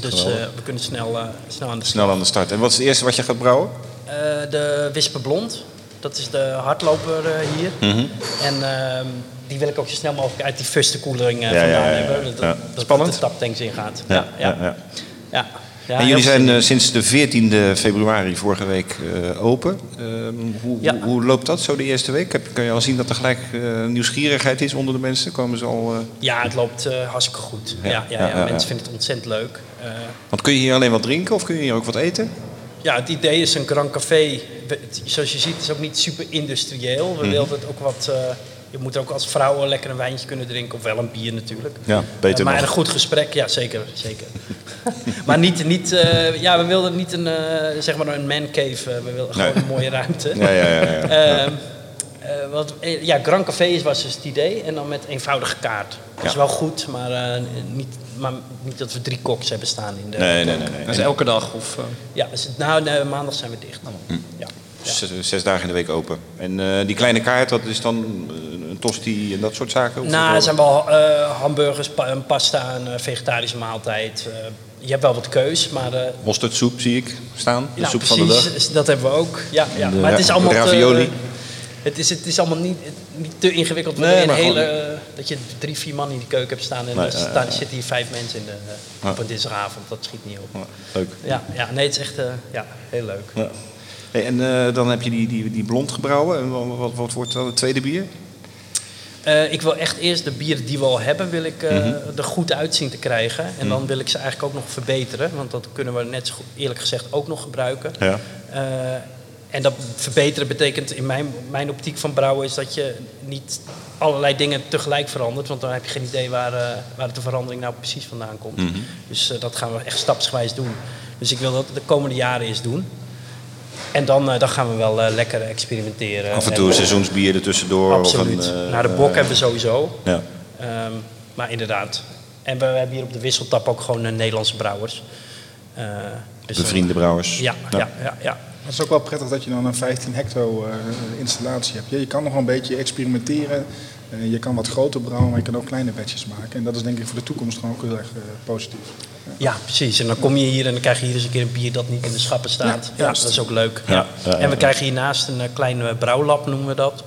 Dus eh, we kunnen snel, eh, snel aan de slag. Snel aan de start. En wat is het eerste wat je gaat brouwen? Eh, de Wisper Blond, dat is de hardloper eh, hier. Mhm. En ehm, die wil ik ook zo snel mogelijk uit die fuste koeling eh, vandaan hebben. Dat, Ja. dat Spannend. de taptanks ingaat. Ja, Ja, ja, ja, ja. ja. Ja, en jullie zijn eh, sinds de 14e februari vorige week open. Ehm, hoe, Ja. hoe, hoe loopt dat zo de eerste week? Heb, kan je al zien dat er gelijk nieuwsgierigheid is onder de mensen? Komen ze al, Ja, het loopt hartstikke goed. Ja, Ja, ja, mensen vinden het ontzettend leuk. Want kun je hier alleen wat drinken of kun je hier ook wat eten? Ja, het idee is een Grand Café. Zoals je ziet, is het ook niet super industrieel. We Mhm. wilden het ook wat. eh, je moet ook als vrouw wel lekker een wijntje kunnen drinken, of wel een bier natuurlijk. Ja, beter Eh, maar nog. een goed gesprek, ja zeker. zeker. maar niet, niet eh, ja, we wilden niet een, zeg maar een man cave. we wilden gewoon een mooie ruimte. Ja, ja, ja, ja. Ehm, eh, wat, ja, Grand Café is- was dus het idee. En dan met eenvoudige kaart. Dat is Ja. wel goed, maar, niet, maar niet dat we drie koks hebben staan in de... Nee, nee, nee. nee. Dat is elke dag? Of, eh, Ja, dus, nou, nee, maandag zijn we dicht. Ja. Zes, zes dagen in de week open. En eh, die kleine kaart, dat is dan eh, een tosti en dat soort zaken? Of Nou, er zijn wel eh, hamburgers, pa- een pasta, een vegetarische maaltijd. Eh, je hebt wel wat keus, maar... eh, Mosterdsoep zie ik staan, de nou, soep van de dag. precies, dat hebben we ook. Ja, ja. De maar het is allemaal... te- ravioli. Het, is, het is allemaal niet, niet te ingewikkeld. Nee, een hele, eh, dat je drie, vier man in die keuken hebt staan en Nee, er eh, eh, zitten hier vijf mensen in de, op een dinsdagavond. Dat schiet niet op. Leuk. Ja, ja, nee, het is echt ja, heel leuk. Hey, en dan heb je die, die, die blond gebrouwen. En wat, wat, wordt dan het tweede bier? Ik wil echt eerst de bieren die we al hebben, wil ik Mhm. er goed uitzien te krijgen. En dan wil ik ze eigenlijk ook nog verbeteren. Want dat kunnen we net zo goed, eerlijk gezegd ook nog gebruiken. Ja. En dat verbeteren betekent in mijn, mijn optiek van brouwen is dat je niet allerlei dingen tegelijk verandert. Want dan heb je geen idee waar, eh, waar de verandering nou precies vandaan komt. Mhm. Dus eh, dat gaan we echt stapsgewijs doen. Dus ik wil dat de komende jaren eens doen. En dan, eh, dan gaan we wel lekker experimenteren. Af en toe een seizoensbier ertussendoor. Absoluut. Of een, nou, de bok hebben we sowieso. Ja. Ehm, maar inderdaad. En we hebben hier op de wisseltap ook gewoon Nederlandse brouwers. Dus Bevriende brouwers. Ja, ja, ja. ja, Het is ook wel prettig dat je dan een 15 hecto eh, installatie hebt. Je, je kan nog wel een beetje experimenteren. Eh, je kan wat groter brouwen, maar je kan ook kleine batches maken. En dat is denk ik voor de toekomst gewoon ook heel erg eh, positief. Ja, precies. En dan kom je hier en dan krijg je hier eens een keer een bier dat niet in de schappen staat. Ja, dat is ook leuk. Ja, Ja. ja, ja, en we krijgen hiernaast een uh, klein eh, brouwlab, noemen we dat.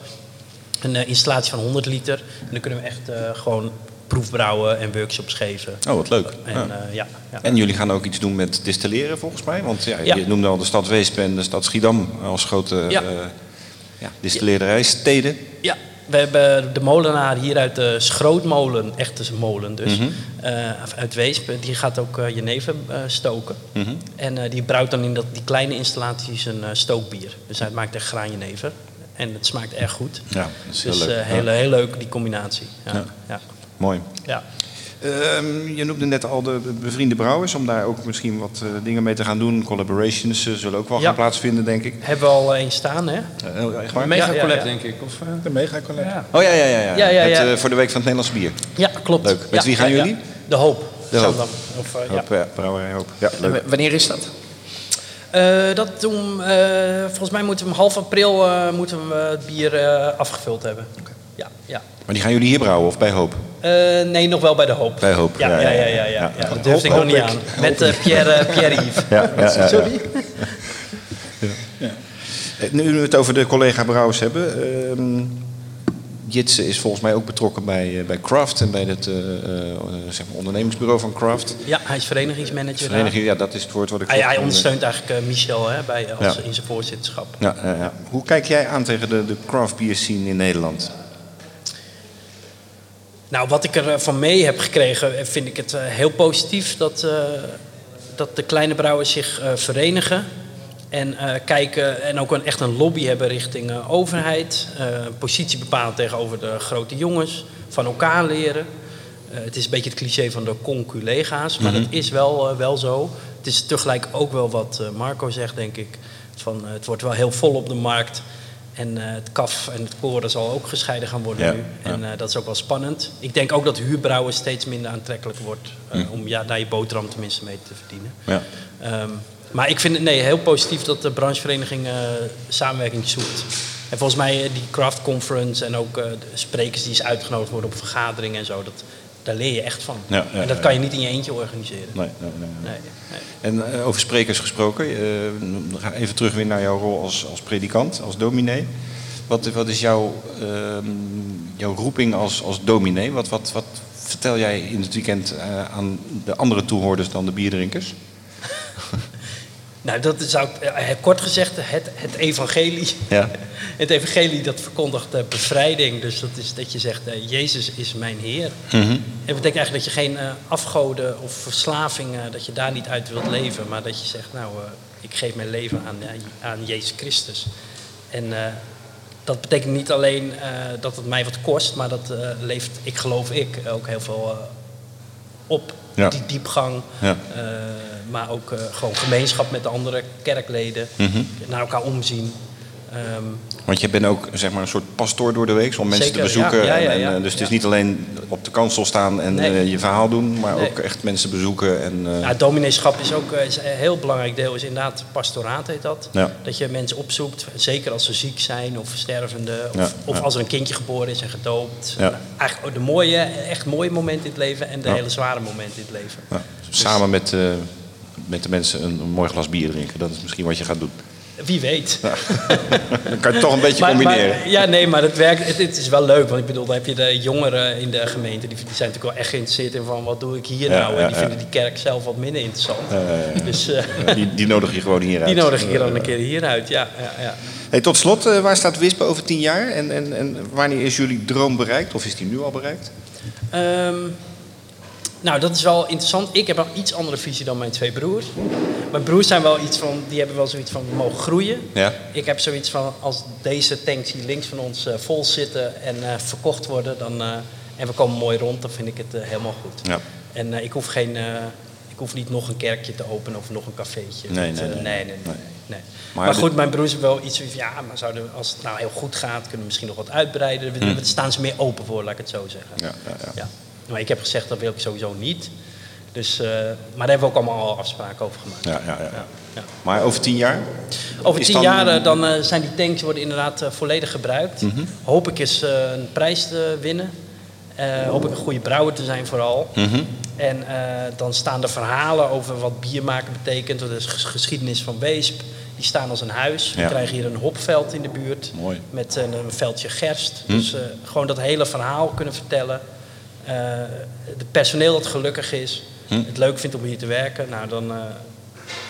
Een installatie van 100 liter. En dan kunnen we echt eh, gewoon proefbrouwen en workshops geven. Oh, wat leuk. En, Ja. eh, ja, ja. En jullie gaan ook iets doen met distilleren volgens mij. Want ja, je noemde al de stad Weesp en de stad Schiedam als grote Ja. eh ja, we hebben de molenaar hier uit de Schrootmolen, echt een molen dus, Mhm. eh, uit Weesp. Die gaat ook jenever eh, stoken. Mhm. En die brouwt dan in dat, die kleine installaties een stookbier. Dus hij maakt echt graan jenever. En het smaakt erg goed. Ja, dat is heel dus leuk. eh, Ja. heel, heel leuk die combinatie. Ja. Mooi. ja. Ehm, je noemde net al de bevriende brouwers, om daar ook misschien wat eh, dingen mee te gaan doen. Collaborations eh, zullen ook wel Ja. gaan plaatsvinden, denk ik. Hebben we al één staan, hè? Eh, echt waar? Een mega Ja, ja, collab, ja. denk ik. Of, De mega collab. ja. Oh ja, ja, ja. ja. Ja, ja, ja. Het, eh, voor de week van het Nederlands bier. Ja, klopt. Leuk. Met Ja, wie gaan ja, ja. jullie? De Hoop. De Hoop. Zandam. Of, ja. Hoop, ja, brouwerij Hoop. Ja, leuk. w- wanneer is dat? Eh, dat doen, eh, volgens mij moeten we hem half april eh, moeten we het bier eh, afgevuld hebben. Ja, ja. Maar die gaan jullie hier brouwen of bij Hoop? Eh, nee, nog wel bij de hoop. Bij Hoop, Ja, ja, ja, ja, ja. ja, ja, ja, ja. ja. Dat durfde ik nog niet aan. Met eh, Pierre, eh, Pierre Yves. Ja, ja, ja, ja. Sorry. Nu we het over de collega-brouwers hebben. ehm Jitse is volgens mij ook betrokken bij, bij Craft en bij het eh, eh, zeg maar ondernemingsbureau van Craft. Ja, hij is verenigingsmanager. Vereniging, ja, dat is het woord wat ik. Hij, hij ondersteunt eigenlijk Michel hè, bij, als, Ja. in zijn voorzitterschap. Ja, ja, ja. Hoe kijk jij aan tegen de, de craft beer scene in Nederland? Nou, wat ik er eh, van mee heb gekregen, eh, vind ik het eh, heel positief dat, dat de kleine brouwers zich verenigen. En kijken en ook een, echt een lobby hebben richting overheid. positie bepalen tegenover de grote jongens. Van elkaar leren. Het is een beetje het cliché van de conculega's, maar dat is wel, wel zo. Het is tegelijk ook wel wat Marco zegt, denk ik. Van, het wordt wel heel vol op de markt. En eh, het kaf en het koren zal ook gescheiden gaan worden Ja, nu. En eh, dat is ook wel spannend. Ik denk ook dat huurbrouwen steeds minder aantrekkelijk wordt. eh, Om ja, daar je boterham tenminste mee te verdienen. Ja. Ehm, maar ik vind het nee, heel positief dat de branchevereniging samenwerking zoekt. En volgens mij die craft conference en ook de sprekers die eens uitgenodigd worden op vergaderingen en zo. Dat, daar leer je echt van. Ja, ja, en dat kan je niet in je eentje organiseren. Nee, nee, nee. nee. En eh, over sprekers gesproken, gaan even terug weer naar jouw rol als, als predikant, als dominee. Wat, wat is jouw, ehm, jouw roeping als, als dominee? Wat, wat, wat vertel jij in het weekend eh, aan de andere toehoorders dan de bierdrinkers? Nou, dat zou ik eh, kort gezegd het, het evangelie. Ja. Het evangelie dat verkondigt eh, bevrijding. Dus dat is dat je zegt, eh, Jezus is mijn Heer. En dat betekent eigenlijk dat je geen eh, afgoden of verslavingen, dat je daar niet uit wilt leven. Maar dat je zegt, nou, ik geef mijn leven aan, aan Jezus Christus. En dat betekent niet alleen dat het mij wat kost, maar dat eh, leeft, ik geloof ik, ook heel veel op. Ja. Die diepgang. Ja. Maar ook eh, gewoon gemeenschap met de andere kerkleden. Mhm. Naar elkaar omzien. Ehm, Want je bent ook zeg maar, een soort pastoor door de week om mensen Zeker, te bezoeken. ja, ja, ja, en, eh, dus het is niet alleen op de kansel staan en Nee. eh, je verhaal doen, maar Nee. ook echt mensen bezoeken. En, Ja, domineeschap is ook is een heel belangrijk deel, is inderdaad pastoraat heet dat. Dat je mensen opzoekt, zeker als ze ziek zijn of stervende. Of, als er een kindje geboren is en gedoopt. Eigenlijk de mooie, echt mooie momenten in het leven en de hele zware momenten in het leven. ja, samen met, met de mensen een, een mooi glas bier drinken. Dat is misschien wat je gaat doen. Wie weet. Dan kan je het toch een beetje Maar- combineren. maar- ja, nee, maar het, werkt, het, het is wel leuk. Want ik bedoel, dan heb je de jongeren in de gemeente. Die, die zijn natuurlijk wel echt geïnteresseerd in van wat doe ik hier Ja, nou. En ja, die ja. vinden die kerk zelf wat minder interessant. Dus eh, die, die nodig je gewoon hieruit. die nodig ik er dan een keer hieruit. Ja, ja, ja. Hey, tot slot, eh, waar staat Wisp over tien jaar? En, en, en wanneer is jullie droom bereikt? Of is die nu al bereikt? Ehm, nou, dat is wel interessant. Ik heb een iets andere visie dan mijn twee broers. Mijn broers zijn wel iets van, die hebben wel zoiets van, we mogen groeien. Ja. Ik heb zoiets van, als deze tanks hier links van ons eh, vol zitten en eh, verkocht worden, dan, eh, en we komen mooi rond, dan vind ik het helemaal goed. Ja. En ik hoef geen, ik hoef niet nog een kerkje te openen of nog een cafeetje. Nee, nee, nee. nee. Maar goed, mijn broers hebben wel iets van, ja, maar zouden, als het nou heel goed gaat, kunnen we misschien nog wat uitbreiden. Hm. Daar staan ze meer open voor, laat ik het zo zeggen. Ja, ja, ja. Maar ik heb gezegd dat wil ik sowieso niet. Dus, eh, maar daar hebben we ook allemaal al afspraken over gemaakt. Ja, ja, ja. Ja. Maar over tien jaar? Over tien dan- jaar eh, dan eh, zijn die tanks worden inderdaad volledig gebruikt. Mhm. Hoop ik eens een prijs te winnen. Hoop ik een goede brouwer te zijn vooral. Mhm. En dan staan er verhalen over wat bier maken betekent. Ges- geschiedenis van Weesp. Die staan als een huis. We Ja. krijgen hier een hopveld in de buurt. Mooi. Met een, veldje gerst. Hm. Dus gewoon dat hele verhaal kunnen vertellen. Eh het personeel dat gelukkig is. Hm. Het leuk vindt om hier te werken. Nou, dan, eh, Een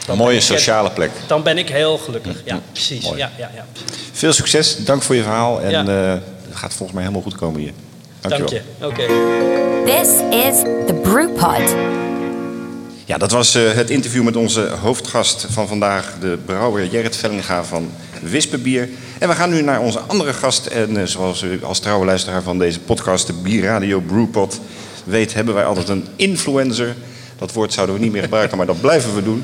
dan mooie sociale plek. Dan ben ik heel gelukkig. Ja, precies. Mooi. Ja, ja, ja, precies. Veel succes, dank voor je verhaal. En Ja. eh, het gaat volgens mij helemaal goed komen hier. Dank Dankjewel. je. Oké. This is the Brewpod. Ja, dat was eh, het interview met onze hoofdgast van vandaag, de brouwer Gerrit Vellinga van Wispenbier. En we gaan nu naar onze andere gast. En eh, zoals u als trouwe luisteraar van deze podcast, de Bierradio Brewpod, weet, hebben wij altijd een influencer. Dat woord zouden we niet meer gebruiken, maar dat blijven we doen.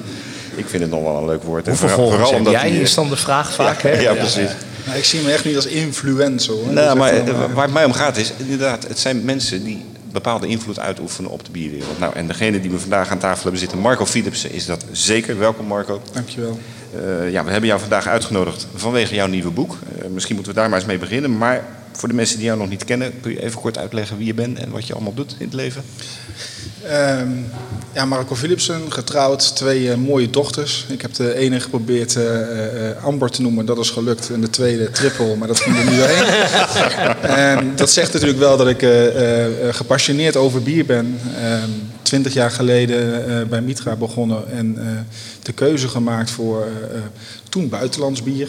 Ik vind het nog wel een leuk woord. Hoeveel vooral- omdat jij? eh, Is dan de vraag vaak, hè? Ja, precies. Nou, ik zie me echt niet als influencer hoor. Nou, maar waar het mij om gaat is, inderdaad, het zijn mensen die bepaalde invloed uitoefenen op de bierwereld. Nou, en degene die we vandaag aan tafel hebben zitten, Marco Philipsen, is dat zeker. Welkom Marco. Dankjewel. Eh, ja, we hebben jou vandaag uitgenodigd vanwege jouw nieuwe boek. Eh, misschien moeten we daar maar eens mee beginnen. Maar voor de mensen die jou nog niet kennen, kun je even kort uitleggen wie je bent en wat je allemaal doet in het leven? Ehm, ja, Marco Philipsen, getrouwd, twee eh, mooie dochters. Ik heb de ene geprobeerd eh, eh, Amber te noemen, dat is gelukt. En de tweede Triple, maar dat ging er niet doorheen. en dat zegt natuurlijk wel dat ik gepassioneerd over bier ben. Ehm, Twintig jaar geleden bij Mitra begonnen en de keuze gemaakt voor toen buitenlands bier.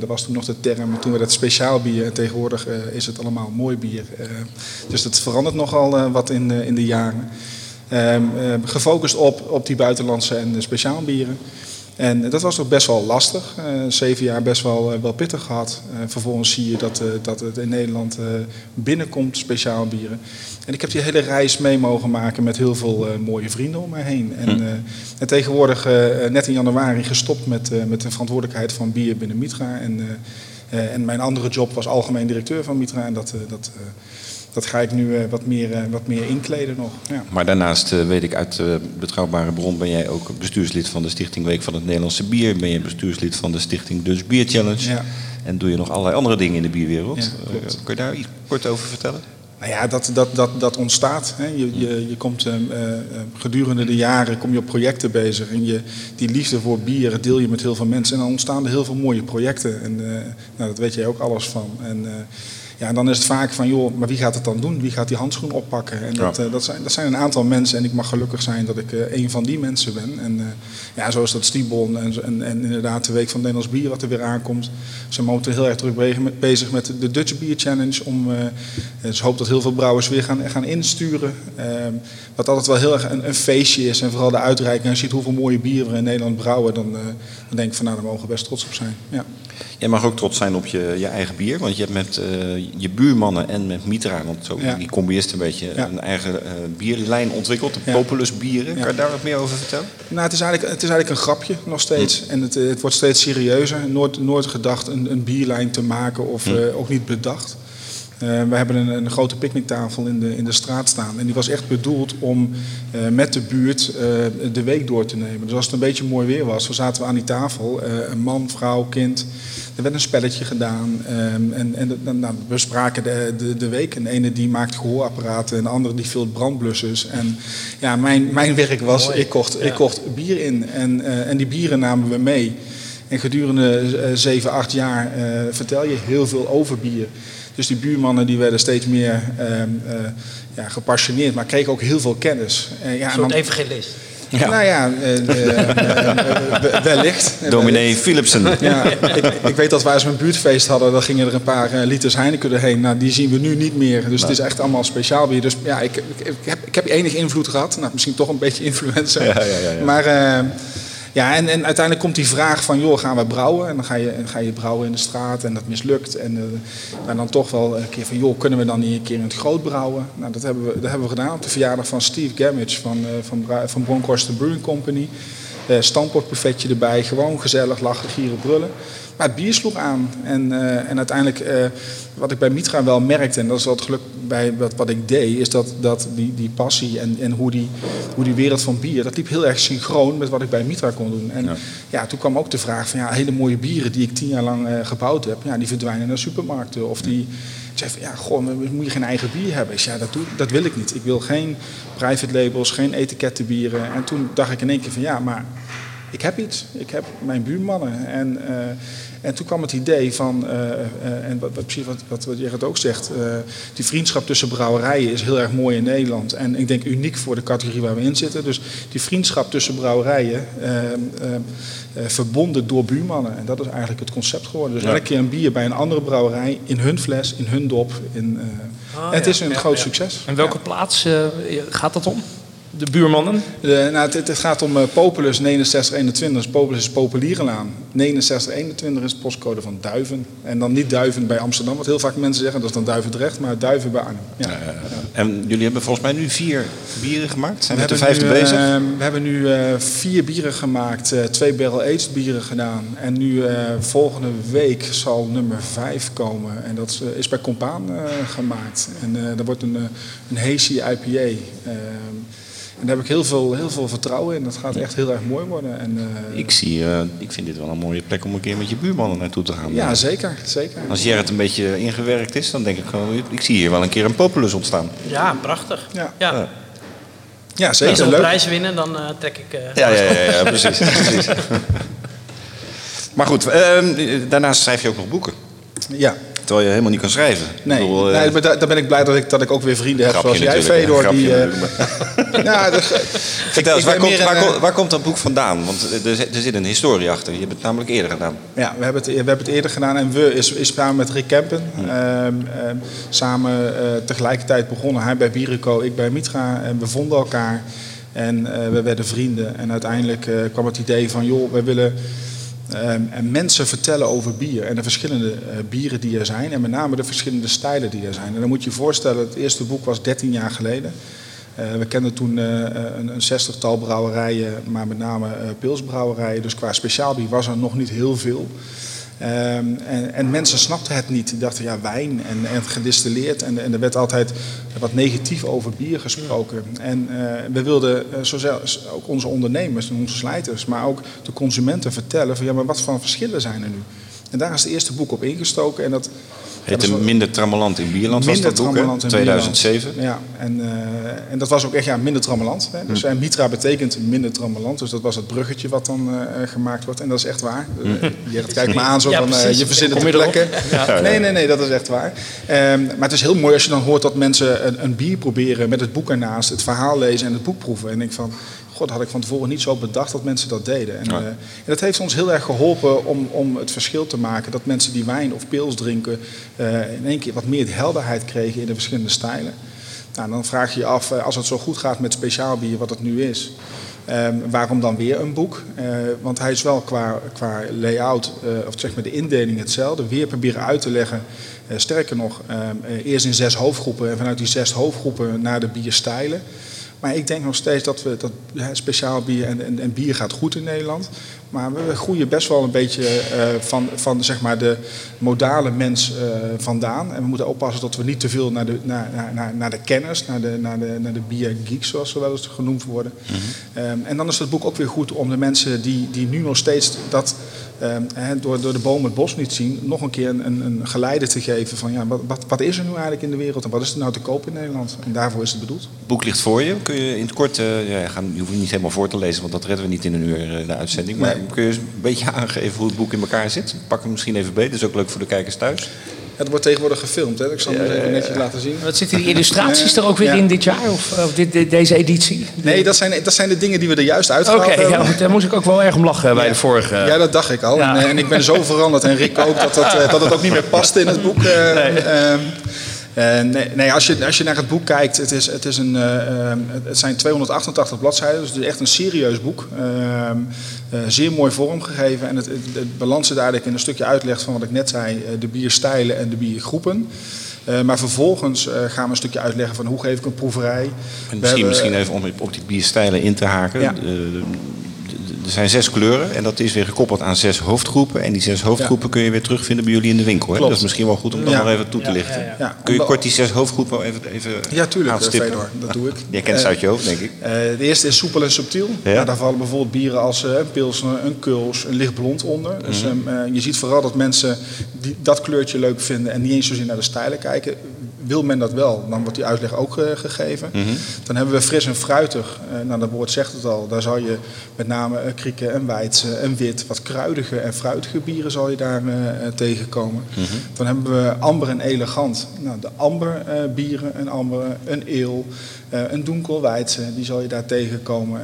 Dat was toen nog de term, toen werd het speciaal bier. En tegenwoordig is het allemaal mooi bier. Dus dat verandert nogal wat in, in de jaren. Ehm, eh, gefocust op, op die buitenlandse en speciaalbieren. En dat was ook best wel lastig. Eh, zeven jaar best wel, eh, wel pittig gehad. Eh, vervolgens zie je dat, dat het in Nederland binnenkomt, speciaal bieren. En ik heb die hele reis mee mogen maken met heel veel mooie vrienden om mij heen. En, eh, en tegenwoordig, net in januari, gestopt met, met de verantwoordelijkheid van bier binnen Mitra. En, en mijn andere job was algemeen directeur van Mitra. En dat, dat, dat ga ik nu eh, wat, meer, eh, wat meer inkleden nog. Ja. Maar daarnaast eh, weet ik uit betrouwbare bron ben jij ook bestuurslid van de Stichting Week van het Nederlandse Bier. Ben je bestuurslid van de Stichting Dutch Beer Challenge. Ja. En doe je nog allerlei andere dingen in de bierwereld. Ja, kun je daar iets kort over vertellen? Nou ja, dat, dat, dat, dat ontstaat. Hè. Je, je, je komt uh, uh, gedurende de jaren kom je op projecten bezig. En je, die liefde voor bieren deel je met heel veel mensen. En dan ontstaan er heel veel mooie projecten. En uh, nou, dat weet jij ook alles van. En, ja, dan is het vaak van, joh, maar wie gaat het dan doen? Wie gaat die handschoen oppakken? En dat, ja. dat, zijn, dat zijn een aantal mensen. En ik mag gelukkig zijn dat ik een van die mensen ben. En ja, zo is dat Stiebon en, en, en, inderdaad de Week van Nederlands Bier wat er weer aankomt. Ze zijn momenteel heel erg druk bezig met de Dutch Beer Challenge. Om, dus hoop dat heel veel brouwers weer gaan, gaan insturen. Wat altijd wel heel erg een, een, feestje is. En vooral de uitreiking. Als je ziet hoeveel mooie bieren we in Nederland brouwen. Dan, uh, dan denk ik van nou, daar mogen we best trots op zijn. Ja. Jij mag ook trots zijn op je, je eigen bier. Want je hebt met uh, je buurmannen en met Mitra, want zo, ja. die combi is een beetje ja. een eigen bierlijn ontwikkeld. De ja. Populus bieren. Kan je daar wat meer over vertellen? Nou, het is eigenlijk, het is eigenlijk een grapje nog steeds. Hm. En het, het wordt steeds serieuzer. Nooit, nooit gedacht een, een bierlijn te maken of hm. ook niet bedacht. Uh, we hebben een, een, grote picknicktafel in de, in de straat staan. En die was echt bedoeld om uh, met de buurt uh, de week door te nemen. Dus als het een beetje mooi weer was, dan zaten we aan die tafel. een man, vrouw, kind. Er werd een spelletje gedaan. Um, en en nou, we spraken de, de, de week. En de ene die maakt gehoorapparaten. En de andere die vult brandblussers. En ja, mijn, mijn werk was, ik kocht, ja. ik kocht bier in. En, en die bieren namen we mee. En gedurende zeven, acht jaar vertel je heel veel over bier. Dus die buurmannen die werden steeds meer uh, uh, ja, gepassioneerd, maar kregen ook heel veel kennis. Uh, ja, een soort evangelist. Ja. Nou ja, wellicht. Dominee Philipsen. Ja, ik, ik, weet dat wij we een buurtfeest hadden, dan gingen er een paar liters Heineken erheen. Nou, die zien we nu niet meer. Dus het is echt allemaal speciaal bier. Dus ja, ik, ik, ik, heb, ik heb enige invloed gehad. Nou, misschien toch een beetje influencer. Ja, ja, ja, maar ja, en, en uiteindelijk komt die vraag van, joh, gaan we brouwen? En dan ga je, ga je brouwen in de straat en dat mislukt. En, uh, dan toch wel een keer van, joh, kunnen we dan niet een keer in het groot brouwen? Nou, dat hebben we, dat hebben we gedaan op de verjaardag van Steve Gamage van, uh, van, van Bronkhorst Brewing Company. Uh, erbij, gewoon gezellig lachen, gieren, brullen. Maar het bier sloeg aan. En, uh, en uiteindelijk, uh, wat ik bij Mitra wel merkte, en dat is wat geluk bij wat, wat ik deed, is dat, dat die, die passie en, en hoe, die, hoe die wereld van bier, dat liep heel erg synchroon met wat ik bij Mitra kon doen. En ja. ja toen kwam ook de vraag van ja, hele mooie bieren die ik tien jaar lang uh, gebouwd heb, ja, die verdwijnen naar supermarkten. Of die, ik zei van ja, goh, moet je geen eigen bier hebben? Ik zei, ja, dat, doe, dat wil ik niet. Ik wil geen private labels, geen etikettenbieren. En toen dacht ik in één keer van ja, maar ik heb iets. Ik heb mijn buurmannen. En, uh, en toen kwam het idee van, uh, uh, en wat, wat, wat, wat, wat Gerrit ook zegt, die vriendschap tussen brouwerijen is heel erg mooi in Nederland. En ik denk uniek voor de categorie waar we in zitten. Dus die vriendschap tussen brouwerijen, verbonden door buurmannen. En dat is eigenlijk het concept geworden. Dus ja. elke keer een bier bij een andere brouwerij, in hun fles, in hun dop. In, oh, en het ja. is een ja, groot succes. En welke plaats gaat dat om? De buurmannen? De, nou, het, het, gaat om uh, Populus 6921. Dus Populus is Populierenlaan. 6921 is postcode van Duiven. En dan niet Duiven bij Amsterdam, wat heel vaak mensen zeggen. Dat is dan Duivendrecht, maar Duiven bij Arnhem. Ja. Uh, en jullie hebben volgens mij nu vier bieren gemaakt? Zijn we met de vijfde nu, bezig? Uh, we hebben nu vier bieren gemaakt. twee barrel-aged bieren gedaan. En nu volgende week zal nummer vijf komen. En dat is bij Compaan gemaakt. En dat wordt een, een hazy IPA. En daar heb ik heel veel, heel veel vertrouwen in. Dat gaat echt heel erg mooi worden. En, uh, ik, zie, uh, ik vind dit wel een mooie plek om een keer met je buurmannen naartoe te gaan. Ja, zeker. zeker. Als Gerrit een beetje ingewerkt is, dan denk ik gewoon... Ik zie hier wel een keer een populus ontstaan. Ja, prachtig. Ja, ja. ja. zeker. Als we een prijs winnen, dan uh, trek ik... ja, ja, ja, ja, precies. precies. maar goed, ehm, daarnaast schrijf je ook nog boeken. Ja. Terwijl je helemaal niet kan schrijven. Nee, ik bedoel, nee uh, daar, ben ik blij dat ik, dat ik ook weer vrienden heb zoals jij, Fedor. Die, uh, ja, dus, Vertel eens, waar, komt, waar, een, waar, komt dat boek vandaan? Want er, er, zit een historie achter. Je hebt het namelijk eerder gedaan. Ja, we hebben het, we hebben het eerder gedaan. En we is, is samen met Rick Kempen. Hmm. Uh, samen uh, tegelijkertijd begonnen. Hij bij Birico, ik bij Mitra. En we vonden elkaar. En we werden vrienden. En uiteindelijk kwam het idee van, joh, we willen... Um, en mensen vertellen over bier en de verschillende uh, bieren die er zijn. En met name de verschillende stijlen die er zijn. En dan moet je je voorstellen, het eerste boek was 13 jaar geleden. Uh, we kenden toen uh, een, een zestigtal brouwerijen, maar met name pilsbrouwerijen. Dus qua speciaalbier was er nog niet heel veel. Um, en, en, mensen snapten het niet. Die dachten, ja, wijn en, en gedistilleerd. En, en, er werd altijd wat negatief over bier gesproken. En uh, we wilden uh, zowel, ook onze ondernemers en onze slijters, maar ook de consumenten vertellen van, ja, maar wat voor verschillen zijn er nu? En daar is het eerste boek op ingestoken. En dat, Het Minder Trammeland in Bierland minder was dat boek, trammeland in 2007. Bierland. Ja, en, uh, en dat was ook echt ja, minder trammeland. Hè. Dus hm. Mitra betekent minder trammeland. Dus dat was het bruggetje wat dan uh, gemaakt wordt. En dat is echt waar. Hm. je kijkt me aan zo ja, van, uh, je verzint het plekken. Ja. Nee, nee, nee, dat is echt waar. Um, maar het is heel mooi als je dan hoort dat mensen een, een bier proberen met het boek ernaast, het verhaal lezen en het boek proeven. En ik van, God, had ik van tevoren niet zo bedacht dat mensen dat deden. En, en, dat heeft ons heel erg geholpen om, om het verschil te maken. Dat mensen die wijn of pils drinken uh, in één keer wat meer helderheid kregen in de verschillende stijlen. Nou, dan vraag je je af, als het zo goed gaat met speciaal bier, wat het nu is. Um, waarom dan weer een boek? Uh, want hij is wel qua, qua layout, uh, of zeg maar de indeling hetzelfde. Weer proberen uit te leggen. Uh, sterker nog, um, eerst in zes hoofdgroepen en vanuit die zes hoofdgroepen naar de bierstijlen. Maar ik denk nog steeds dat we dat speciaal bier en, en, en, bier gaat goed in Nederland. Maar we groeien best wel een beetje uh, van, van zeg maar de modale mens uh, vandaan. En we moeten oppassen dat we niet te veel naar de, naar, naar, naar de kenners, naar de, naar de, naar de biergeeks, zoals ze wel eens genoemd worden. Mm -hmm. um, en dan is het boek ook weer goed om de mensen die, die nu nog steeds dat um, door, door de boom het bos niet zien, nog een keer een, een geleide te geven van ja, wat, wat, wat, is er nu eigenlijk in de wereld en wat is er nou te koop in Nederland? En daarvoor is het bedoeld. Het boek ligt voor je. Kun je in het kort, uh, ja, gaan, je hoeft het niet helemaal voor te lezen, want dat redden we niet in een uur uh, de uitzending. Maar nee. kun je een beetje aangeven hoe het boek in elkaar zit? Pak hem misschien even beter, dat is ook leuk voor de kijkers thuis. Het wordt tegenwoordig gefilmd, hè? ik zal het even netjes laten zien. Wat zitten die illustraties er ook weer in dit jaar, of, of dit, dit, deze editie? Nee, dat zijn, dat zijn de dingen die we er juist uitgehaald okay, hebben. Ja, daar moest ik ook wel erg om lachen bij de vorige. Ja, dat dacht ik al. En, en, ik ben zo veranderd, en Rick ook, dat, dat, dat het ook niet meer past in het boek. Uh, nee. Uh, uh, nee, nee als, je, als je naar het boek kijkt, het, is, het, is een, uh, het zijn 288 bladzijden, dus het is echt een serieus boek. Uh, zeer mooi vormgegeven en het, het, het eigenlijk in een stukje uitleg van wat ik net zei, de bierstijlen en de biergroepen. Uh, maar vervolgens uh, gaan we een stukje uitleggen van hoe geef ik een proeverij. En misschien, hebben, misschien even om op die bierstijlen in te haken. Ja. Uh, er zijn zes kleuren en dat is weer gekoppeld aan zes hoofdgroepen. En die zes hoofdgroepen ja. kun je weer terugvinden bij jullie in de winkel. Hè? Dat is misschien wel goed om dat ja. nog even toe te lichten. Ja, kun je kort die zes hoofdgroepen even, even Ja, tuurlijk, Fedor, dat doe ik. Jij kent ze uit je hoofd, denk ik. Uh, de eerste is soepel en subtiel. Nou, daar vallen bijvoorbeeld bieren als een pilsner, een kuls, een lichtblond onder. Dus mm -hmm. um, je ziet vooral dat mensen die dat kleurtje leuk vinden en niet eens zozeer naar de stijlen kijken wil men dat wel, dan wordt die uitleg ook uh, gegeven. Mm -hmm. Dan hebben we fris en fruitig. Uh, nou, dat woord zegt het al. Daar zal je met name uh, krieken en weidse en wit, wat kruidige en fruitige bieren zal je daar tegenkomen. Mm -hmm. Dan hebben we amber en elegant. Nou, de amber bieren, een amber, een eel, een donkelweidse, die zal je daar tegenkomen.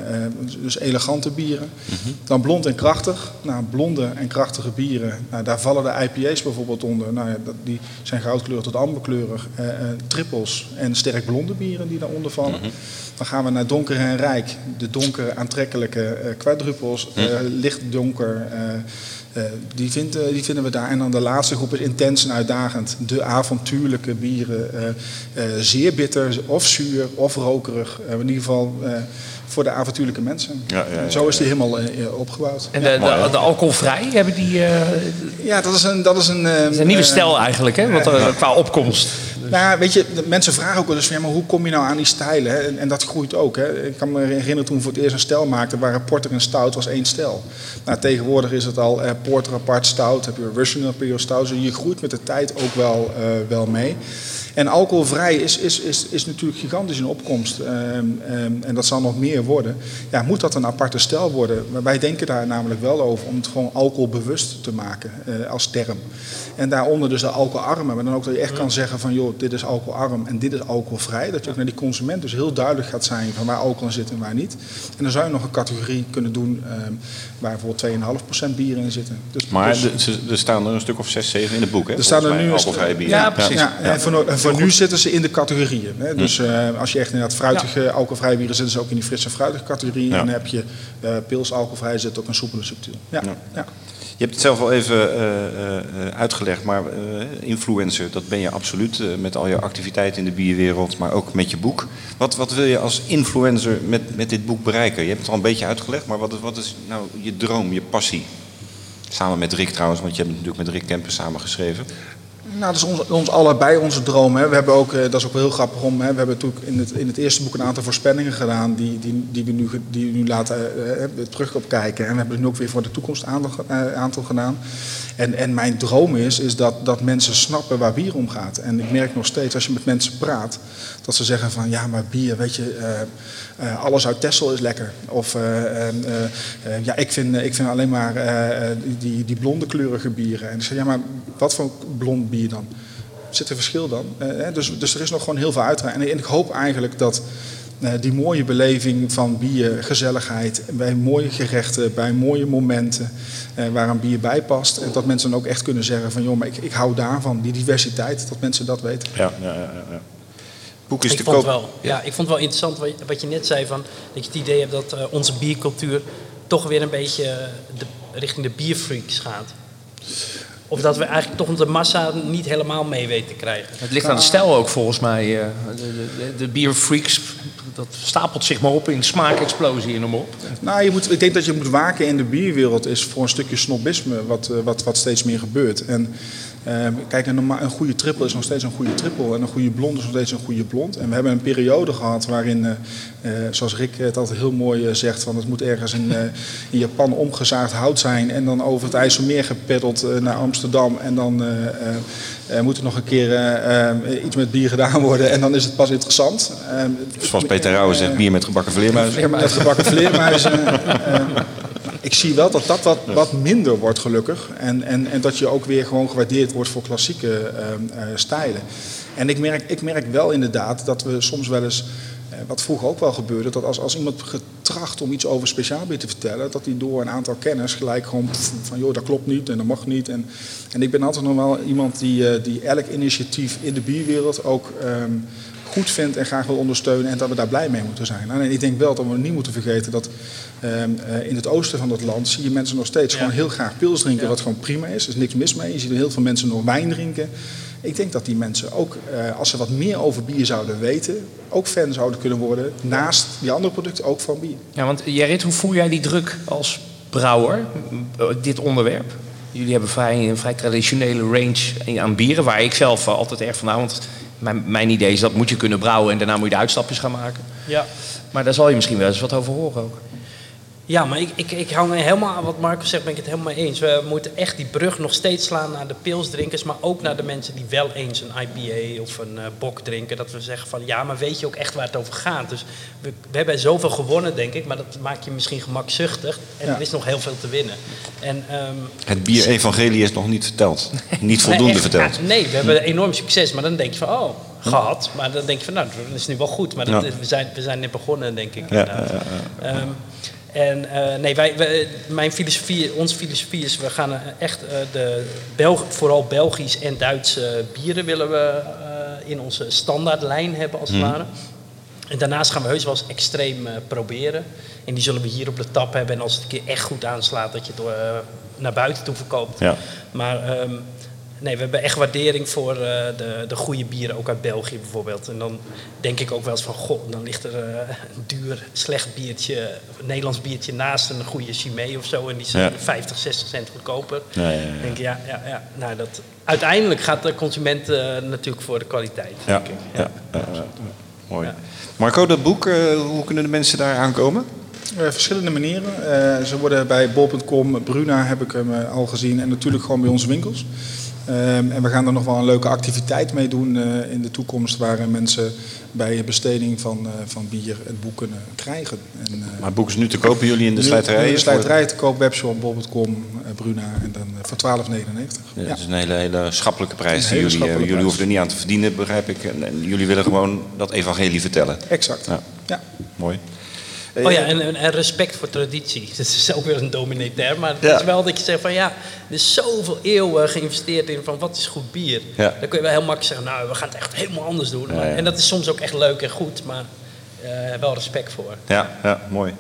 dus elegante bieren. Mm -hmm. Dan blond en krachtig. Nou, blonde en krachtige bieren, nou, daar vallen de IPA's bijvoorbeeld onder. Nou, ja, die zijn goudkleurig tot amberkleurig uh, trippels en sterk blonde bieren die daaronder vallen. Mm -hmm. Dan gaan we naar donker en rijk. De donkere aantrekkelijke quadrupels, mm -hmm. licht donker. Die, vindt, die, vinden we daar. En dan de laatste groep is intens en uitdagend. De avontuurlijke bieren. zeer bitter, of zuur, of rokerig. in ieder geval voor de avontuurlijke mensen. Ja, ja, ja, Zo is die helemaal uh, opgebouwd. En de, de, de, alcoholvrij, hebben die... Uh, ja, dat is een... Dat is een, uh, dat is een nieuwe stijl eigenlijk, hè? Wat, qua opkomst. Dus. Nou, weet je, mensen vragen ook wel eens van, ja, maar hoe kom je nou aan die stijlen? Hè? En, en, dat groeit ook. Hè? Ik kan me herinneren toen we voor het eerst een stijl maakten, waren porter en stout was één stijl. Nou, tegenwoordig is het al porter apart stout, heb je Russian Imperial stout. Dus je groeit met de tijd ook wel, uh, wel mee. En alcoholvrij is, is, is, is natuurlijk gigantisch in opkomst. Um, um, en dat zal nog meer worden. Ja, moet dat een aparte stijl worden? Maar wij denken daar namelijk wel over om het gewoon alcoholbewust te maken uh, als term. En daaronder dus de alcoholarme. Maar dan ook dat je echt kan zeggen van joh, dit is alcoholarm en dit is alcoholvrij. Dat je ook naar die consument dus heel duidelijk gaat zijn van waar alcohol zit en waar niet. En dan zou je nog een categorie kunnen doen um, waar bijvoorbeeld 2,5% bier in zitten. Dus, maar dus, de, er staan er een stuk of 6, 7 in het boek hè? Er staan er nu alcoholvrije bier. Ja, precies. Ja, ja. En voor, voor nu zitten ze in de categorieën. Hè? Dus uh, als je echt inderdaad fruitige ja. alcoholvrije bieren zitten ze ook in die frisse fruitige categorie. Ja. En dan heb je uh, pils alcoholvrij zit ook een soepele subtiel. Ja. ja. Je hebt het zelf al even uh, uh, uitgelegd, maar influencer, dat ben je absoluut met al je activiteiten in de bierwereld, maar ook met je boek. Wat, wat wil je als influencer met, met dit boek bereiken? Je hebt het al een beetje uitgelegd, maar wat wat is nou je droom, je passie? Samen met Rick trouwens, want je hebt natuurlijk met Rick Kempen samen geschreven. Nou, dat is ons, ons allebei onze droom. Hè. We hebben ook, eh, dat is ook wel heel grappig om. Hè, we hebben natuurlijk in het, in het eerste boek een aantal voorspellingen gedaan die, die, die, we, nu, die nu laten eh, eh. En we hebben nu ook weer voor de toekomst aantal, eh, aantal gedaan. En, en mijn droom is, is dat, dat mensen snappen waar bier om gaat. En ik merk nog steeds als je met mensen praat, dat ze zeggen van ja, maar bier, weet je, eh, eh, alles uit Texel is lekker. Of eh, ja, ik vind, ik vind alleen maar die, die, blonde kleurige bieren. En ik zeg ja, maar wat voor blond bier dan? Zit er verschil dan? Dus, dus er is nog gewoon heel veel uiteraard. En ik hoop eigenlijk dat die mooie beleving van bier, gezelligheid, bij mooie gerechten, bij mooie momenten waar een bier bij past. En dat mensen dan ook echt kunnen zeggen van joh, maar ik, ik hou daarvan, die diversiteit, dat mensen dat weten. Ja, ja, ja, ja. Boek is ik te vond koop. wel, ja, ik vond het wel interessant wat je, wat je net zei van dat je het idee hebt dat eh, onze biercultuur toch weer een beetje eh, de, richting de bierfreaks gaat. Of dat we eigenlijk toch de massa niet helemaal mee weten te krijgen. Het ligt aan de stijl ook volgens mij. eh, De, de, de, de bierfreaks, dat stapelt zich maar op in smaakexplosie en maar op. Nou, je moet, ik denk dat je moet waken in de bierwereld is voor een stukje snobisme wat, wat, wat steeds meer gebeurt. En eh, kijk, een, een goede triple is nog steeds een goede triple en een goede blond is nog steeds een goede blond. En we hebben een periode gehad waarin, eh, eh, zoals Rick het altijd heel mooi eh, zegt, van het moet ergens in, in Japan omgezaagd hout zijn en dan over het IJsselmeer gepeddeld naar Amsterdam en dan moet er nog een keer iets met bier gedaan worden en dan is het pas interessant. Eh, Zoals Peter Rauwe zegt, bier met gebakken vleermuizen. met gebakken vleermuizen. Ik zie wel dat dat wat, wat minder wordt gelukkig. En, en, en dat je ook weer gewoon gewaardeerd wordt voor klassieke eh, eh, stijlen. En ik merk, ik merk wel inderdaad dat we soms wel eens, eh, wat vroeger ook wel gebeurde, dat als, als iemand getracht om iets over speciaalbier te vertellen, dat hij door een aantal kenners gelijk gewoon van joh, dat klopt niet en dat mag niet. En, en ik ben altijd nog wel iemand die, eh, die elk initiatief in de bierwereld ook ehm, goed vindt en graag wil ondersteunen en dat we daar blij mee moeten zijn. En ik denk wel dat we niet moeten vergeten dat ehm, eh, in het oosten van het land zie je mensen nog steeds gewoon heel graag pils drinken, wat gewoon prima is. Er is niks mis mee. Je ziet heel veel mensen nog wijn drinken. Ik denk dat die mensen ook, eh, als ze wat meer over bier zouden weten, ook fan zouden kunnen worden, naast die andere producten ook van bier. Ja, want Gerrit, hoe voel jij die druk als brouwer, eh, dit onderwerp? Jullie hebben vrij, een vrij traditionele range aan bieren, waar ik zelf altijd erg van hou. Want mijn, mijn idee is dat moet je kunnen brouwen en daarna moet je de uitstapjes gaan maken. Ja. Maar daar zal je misschien wel eens wat over horen ook. Ja, maar ik, ik, ik hou me helemaal aan wat Marco zegt, ben ik het helemaal mee eens. We moeten echt die brug nog steeds slaan naar de pilsdrinkers, maar ook naar de mensen die wel eens een IPA of een eh, bok drinken. Dat we zeggen van ja, maar weet je ook echt waar het over gaat? Dus we, we hebben zoveel gewonnen, denk ik, maar dat maakt je misschien gemakzuchtig. En Ja. er is nog heel veel te winnen. En, ehm, Het bier-evangelie is nog niet verteld. Niet voldoende nee, echt, verteld. ja, nee, we hebben enorm succes, maar dan denk je van oh, gehad. Maar dan denk je van nou, dat is nu wel goed. Maar dat, Ja. we, zijn, we zijn net begonnen, denk ik. Ja, inderdaad. Ehm, en eh, nee, wij, wij- mijn filosofie, onze filosofie is, we gaan eh, echt eh, de Belg, vooral Belgisch en Duitse bieren willen we in onze standaardlijn hebben als het ware. En daarnaast gaan we heus wel eens extreem proberen. En die zullen we hier op de tap hebben. En als het een keer echt goed aanslaat, dat je het naar buiten toe verkoopt. Ja. Maar ehm, nee, we hebben echt waardering voor eh, de, de goede bieren, ook uit België bijvoorbeeld. En dan denk ik ook wel eens van, goh, dan ligt er eh, een duur, slecht biertje, een Nederlands biertje naast een goede Chimay of zo. En die zijn Ja. 50, 60 cent goedkoper. Ja, ja, ja. Dan denk ik, ja, ja, ja. Nou, dat, uiteindelijk gaat de consument eh, natuurlijk voor de kwaliteit. Ja, denk ik. ja, mooi. Marco, dat boek, hoe kunnen de mensen daar aankomen? Eh, verschillende manieren. Eh, ze worden bij bol.com, Bruna heb ik hem al gezien en natuurlijk gewoon bij onze winkels. Ehm, en we gaan er nog wel een leuke activiteit mee doen eh, in de toekomst, waar eh, mensen bij besteding van, eh, van bier het boek kunnen krijgen. En, Maar het boek is nu te kopen, jullie in de slijterij. nu De slijterij te koop, webshop, Bruna en dan voor 12,99. Ja, Ja. dat is een hele, hele schappelijke prijs. Die hele jullie, jullie hoeven er niet aan te verdienen, begrijp ik. En, en jullie willen gewoon dat evangelie vertellen. Exact. Ja. Ja. Mooi. Oh ja, en, en- respect voor traditie. Dat is ook weer een dominee term. Maar het Ja. is wel dat je zegt van ja, er is zoveel eeuwen geïnvesteerd in van wat is goed bier. Ja. Dan kun je wel heel makkelijk zeggen, nou we gaan het echt helemaal anders doen. Maar- ja. En dat is soms ook echt leuk en goed, maar eh, wel respect voor. Ja, ja mooi.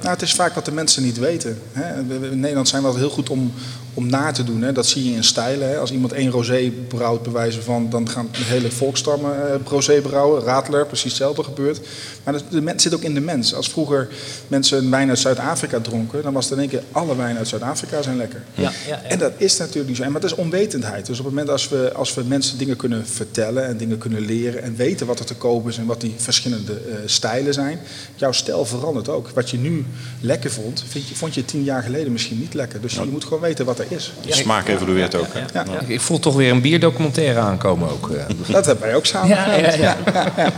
Nou, het is vaak wat de mensen niet weten. Hè. We- we- In Nederland zijn we altijd heel goed om, om na te doen. Hè. Dat zie je in stijlen. Hè. Als iemand één rosé brouwt, bewijzen van, dan gaan de hele volkstammen uh, rosé brouwen. Radler, precies hetzelfde gebeurt. Maar de, de mens zit ook in de mens. Als vroeger mensen een wijn uit Zuid-Afrika dronken, dan was het in één keer alle wijnen uit Zuid-Afrika zijn lekker. Ja, ja, ja. En dat is natuurlijk niet zo. Maar dat is onwetendheid. Dus op het moment als we, als we mensen dingen kunnen vertellen en dingen kunnen leren en weten wat er te kopen is en wat die verschillende uh, stijlen zijn, jouw stijl verandert ook. Wat je nu lekker vond, vind je, vond je tien jaar geleden misschien niet lekker. Dus je moet gewoon weten wat er is. De smaak evolueert ook. hè? Ik, ik voel toch weer een bierdocumentaire aankomen ook. eh. Dat hebben wij ook samen Ja, gedaan. ja, ja.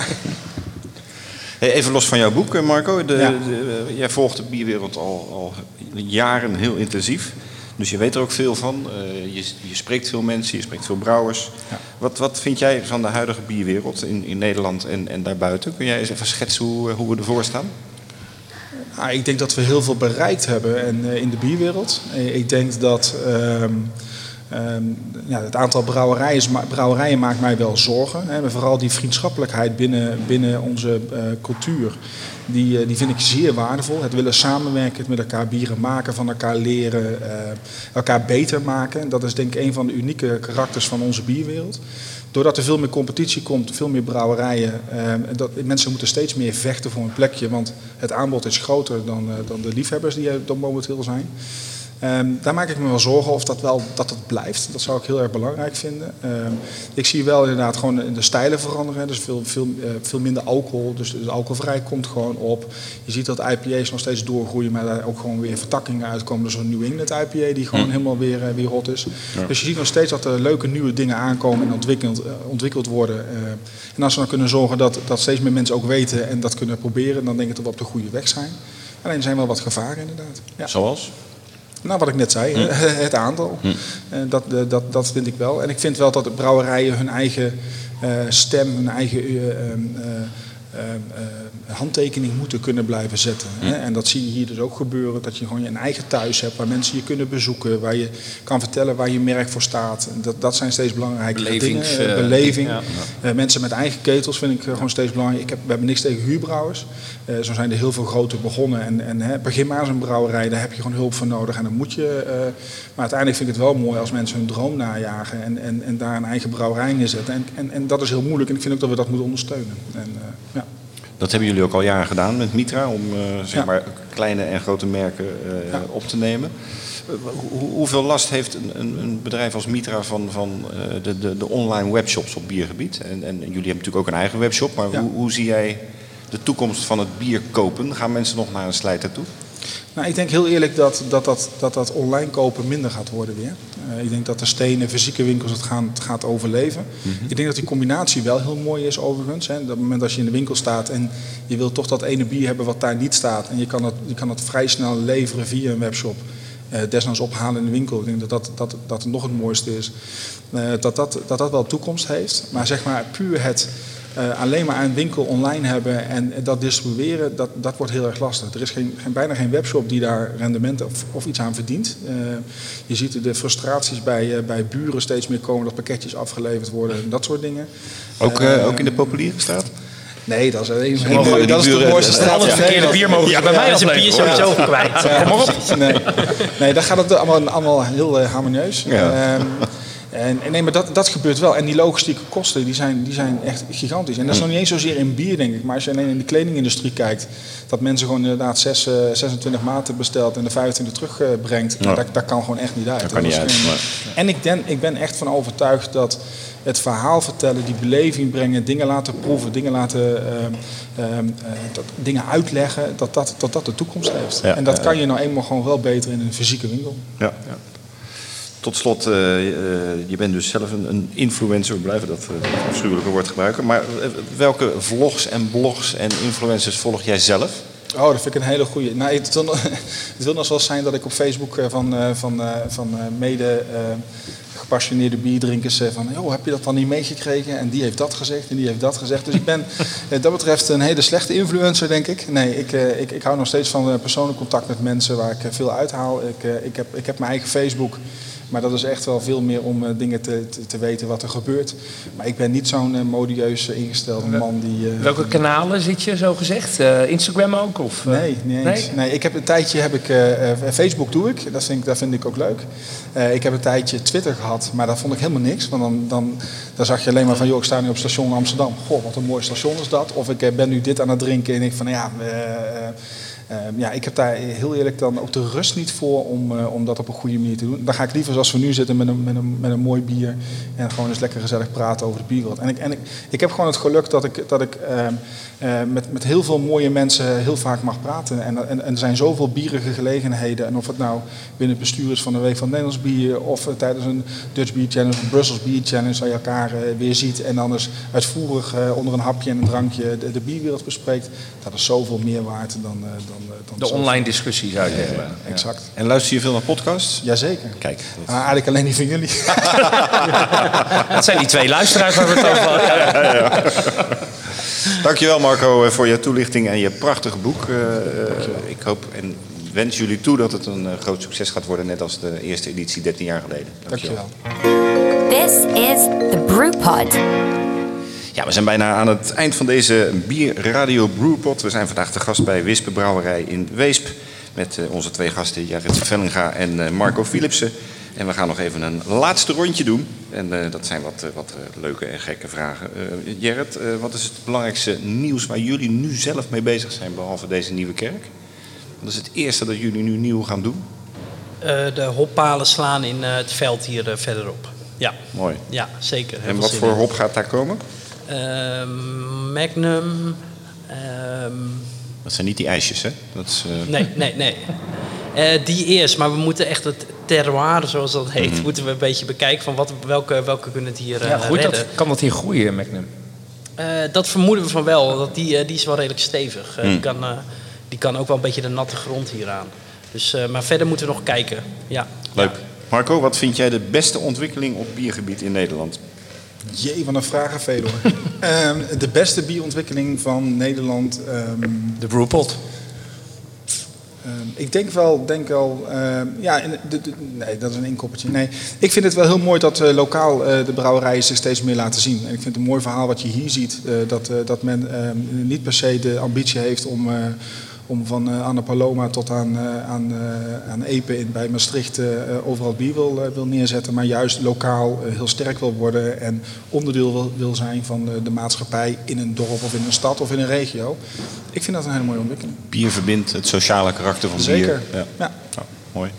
Hey, even los van jouw boek, eh, Marco. De, Ja. de- eh, jij volgt de bierwereld al, al jaren heel intensief. Dus je weet er ook veel van. Eh, je, je spreekt veel mensen, je spreekt veel brouwers. Ja. Wat, wat vind jij van de huidige bierwereld in, in Nederland en, en daarbuiten? Kun jij eens even schetsen hoe, hoe we ervoor staan? Ah, ik denk dat we heel veel bereikt hebben en, eh, in de bierwereld. Eh, ik denk dat ehm, ehm, ja, het aantal brouwerijen, brouwerijen maakt mij wel zorgen. Hè. Vooral die vriendschappelijkheid binnen, binnen onze eh, cultuur. Die, die vind ik zeer waardevol. Het willen samenwerken, het met elkaar bieren maken, van elkaar leren, elkaar beter maken. Dat is denk ik een van de unieke karakters van onze bierwereld. Doordat er veel meer competitie komt, veel meer brouwerijen, eh, dat, mensen moeten steeds meer vechten voor een plekje, want het aanbod is groter dan, eh, dan de liefhebbers die er dan momenteel zijn. Ehm, daar maak ik me wel zorgen of dat wel dat het blijft. Dat zou ik heel erg belangrijk vinden. Ehm, ik zie wel inderdaad gewoon de stijlen veranderen. Dus veel, veel, eh, veel minder alcohol. Dus de alcoholvrij komt gewoon op. Je ziet dat IPA's nog steeds doorgroeien, maar daar ook gewoon weer vertakkingen uitkomen. Dus een New England IPA die gewoon helemaal weer, eh, weer hot is. Dus je ziet nog steeds dat er leuke nieuwe dingen aankomen en ontwikkeld, eh, ontwikkeld worden. En als we dan kunnen zorgen dat, dat steeds meer mensen ook weten en dat kunnen proberen, dan denk ik dat we op de goede weg zijn. Alleen er zijn wel wat gevaren inderdaad. Ja. Zoals? Nou, wat ik net zei, het aantal. Eh, dat, eh, dat, dat vind ik wel. En ik vind wel dat de brouwerijen hun eigen eh, stem, hun eigen eh, ehm, eh, ehm, eh, handtekening moeten kunnen blijven zetten. Hè. En dat zie je hier dus ook gebeuren. Dat je gewoon je een eigen thuis hebt waar mensen je kunnen bezoeken. Waar je kan vertellen waar je merk voor staat. Dat, dat zijn steeds belangrijke Belevings, dingen. Eh, eh, beleving. ja. Eh, mensen met eigen ketels vind ik gewoon steeds belangrijk. Ik heb, we hebben niks tegen huurbrouwers. Zo zijn er heel veel grote begonnen. En, en hè, begin maar eens een brouwerij, daar heb je gewoon hulp voor nodig. En dan moet je. maar uiteindelijk vind ik het wel mooi als mensen hun droom najagen en, en, en daar een eigen brouwerij neerzetten. En, en, en dat is heel moeilijk. En ik vind ook dat we dat moeten ondersteunen. En, ja. Dat hebben jullie ook al jaren gedaan met Mitra, om eh, zeg maar kleine en grote merken eh, op te nemen. Eh, hoe- hoeveel last heeft een, een, een bedrijf als Mitra van, van de, de, de online webshops op biergebied? En, en jullie hebben natuurlijk ook een eigen webshop, maar hoe, hoe zie jij de toekomst van het bier kopen? Gaan mensen nog naar een slijter toe? Nou, ik denk heel eerlijk dat dat, dat, dat, dat online kopen minder gaat worden weer. Eh, ik denk dat de stenen, fysieke winkels het, gaan, het gaat overleven. Ik denk dat die combinatie wel heel mooi is overigens. Hè. Dat moment als je in de winkel staat en je wilt toch dat ene bier hebben wat daar niet staat. En je kan dat, je kan dat vrij snel leveren via een webshop. eh desnoods ophalen in de winkel. Ik denk dat dat, dat, dat nog het mooiste is. Eh, dat, dat, dat dat wel toekomst heeft. Maar zeg maar puur het eh, alleen maar een winkel online hebben en dat distribueren, dat, dat wordt heel erg lastig. Er is geen, geen, bijna geen webshop die daar rendement of, of iets aan verdient. Eh, je ziet de frustraties bij, eh, bij buren steeds meer komen dat pakketjes afgeleverd worden en dat soort dingen. Ook, eh, ook in de populiere straat? Nee, dat is, een, die dat is de mooiste straat. Het verkeerde bier mogen ze bij mij Ja, zijn bier sowieso kwijt. Ja, maar. Nee, nee daar gaat het allemaal, allemaal heel harmonieus. Ja. Ehm, en, en nee, maar dat, dat gebeurt wel. En die logistieke kosten die zijn, die zijn echt gigantisch. En dat is nog niet eens zozeer in bier, denk ik. Maar als je alleen in de kledingindustrie kijkt... dat mensen gewoon inderdaad zes, eh, 26 maten bestelt en de 25 terugbrengt... Ja. dat, dat kan gewoon echt niet uit. Dat kan niet is uit, geen- maar- En ik ben, ik ben echt van overtuigd dat het verhaal vertellen, die beleving brengen... dingen laten proeven, dingen laten... ehm, ehm, eh, dat, dingen uitleggen, dat dat, dat dat de toekomst heeft. Ja, en dat ja, kan je nou eenmaal gewoon wel beter in een fysieke winkel. Ja. Tot slot, eh, eh, je bent dus zelf een, een influencer, we blijven dat, dat afschuwelijke woord gebruiken. Maar welke vlogs en blogs en influencers volg jij zelf? Oh, dat vind ik een hele goeie. Nou, het, wil nog, het wil nog zo zijn dat ik op Facebook van, van, van mede gepassioneerde bierdrinkers van... joh, heb je dat dan niet meegekregen? En die heeft dat gezegd en die heeft dat gezegd. Dus ik ben dat betreft een hele slechte influencer, denk ik. Nee, ik, ik, ik hou nog steeds van persoonlijk contact met mensen waar ik veel uithaal. Ik, ik, heb, ik heb mijn eigen Facebook... Maar dat is echt wel veel meer om eh, dingen te, te, te weten wat er gebeurt. Maar ik ben niet zo'n uh, modieus ingestelde man die... Welke kanalen zit je zo gezegd? Instagram ook? Of, nee, niet eens. Nee? nee? ik heb een tijdje heb ik... Facebook doe ik, dat vind ik, dat vind ik ook leuk. ik heb een tijdje Twitter gehad, maar dat vond ik helemaal niks. Want dan, dan, dan zag je alleen maar van, joh, ik sta nu op station Amsterdam. Goh, wat een mooi station is dat. Of ik ben nu dit aan het drinken en ik van, ja... Ehm, ja, ik heb daar heel eerlijk dan ook de rust niet voor om, uh, om dat op een goede manier te doen. Dan ga ik liever zoals we nu zitten met een, met een, met een mooi bier en gewoon eens lekker gezellig praten over de bierwereld. En ik, en ik, ik heb gewoon het geluk dat ik, dat ik uh, uh, met, met heel veel mooie mensen heel vaak mag praten. En, en, en, er zijn zoveel bierige gelegenheden. En of het nou binnen het bestuur is van de Week van Nederlands Bier of tijdens een Dutch Beer Challenge of Brussels Beer Challenge, waar je elkaar weer ziet en dan eens uitvoerig onder een hapje en een drankje de, de bierwereld bespreekt. Dat is zoveel meer waard dan, dan dan, dan de online discussie zou je zeggen. Ja, exact. En luister je veel naar podcasts? Jazeker. Kijk. Dat... Ah, eigenlijk alleen die van jullie. dat zijn die twee luisteraars waar we het over hadden. Ja, ja, Dankjewel Marco eh, voor je toelichting en je prachtige boek. Uh, ik hoop en wens jullie toe dat het een groot succes gaat worden, net als de eerste editie 13 jaar geleden. Dankjewel. Dankjewel. This is the Brewpod. Ja, we zijn bijna aan het eind van deze Bier Radio Brewpot. We zijn vandaag te gast bij Wispe Brouwerij in Weesp. Met onze twee gasten, Jared Vellinga en Marco Philipsen. En we gaan nog even een laatste rondje doen. En uh, dat zijn wat, wat leuke en gekke vragen. Jared, wat is het belangrijkste nieuws waar jullie nu zelf mee bezig zijn, behalve deze nieuwe kerk? Wat is het eerste dat jullie nu nieuw gaan doen? de hoppalen slaan in het veld hier verderop. Ja. Mooi. Ja, zeker. En wat voor hop gaat daar komen? Ehm, Magnum. Ehm, dat zijn niet die ijsjes, hè? Dat is, uh... Nee, nee, nee. Uh, die eerst, maar we moeten echt het terroir, zoals dat heet, mm. moeten we een beetje bekijken van wat, welke, welke kunnen het hier ja, redden. Dat, kan dat hier groeien, Magnum? dat vermoeden we van wel. Dat die, die is wel redelijk stevig. Mm. die, kan, die kan ook wel een beetje de natte grond hier aan. Dus, maar verder moeten we nog kijken. Ja. Leuk. Marco, wat vind jij de beste ontwikkeling op biergebied in Nederland? Jee, wat een veel hoor. um, de beste bierontwikkeling van Nederland. Um, de Brewpot. Um, ik denk wel, denk wel ja, de, nee, dat is een inkoppertje. Nee, ik vind het wel heel mooi dat uh, lokaal uh, de brouwerijen zich steeds meer laten zien. En ik vind het een mooi verhaal wat je hier ziet. Uh, dat, dat men niet per se de ambitie heeft om om van uh, Anna Paloma tot aan, uh, aan, uh, aan Epe in, bij Maastricht overal bier wil, wil neerzetten, maar juist lokaal heel sterk wil worden en onderdeel wil, wil zijn van de, de, maatschappij in een dorp of in een stad of in een regio. Ik vind dat een hele mooie ontwikkeling. Bier verbindt het sociale karakter van Zeker. bier. Ja. ja. Oh, mooi.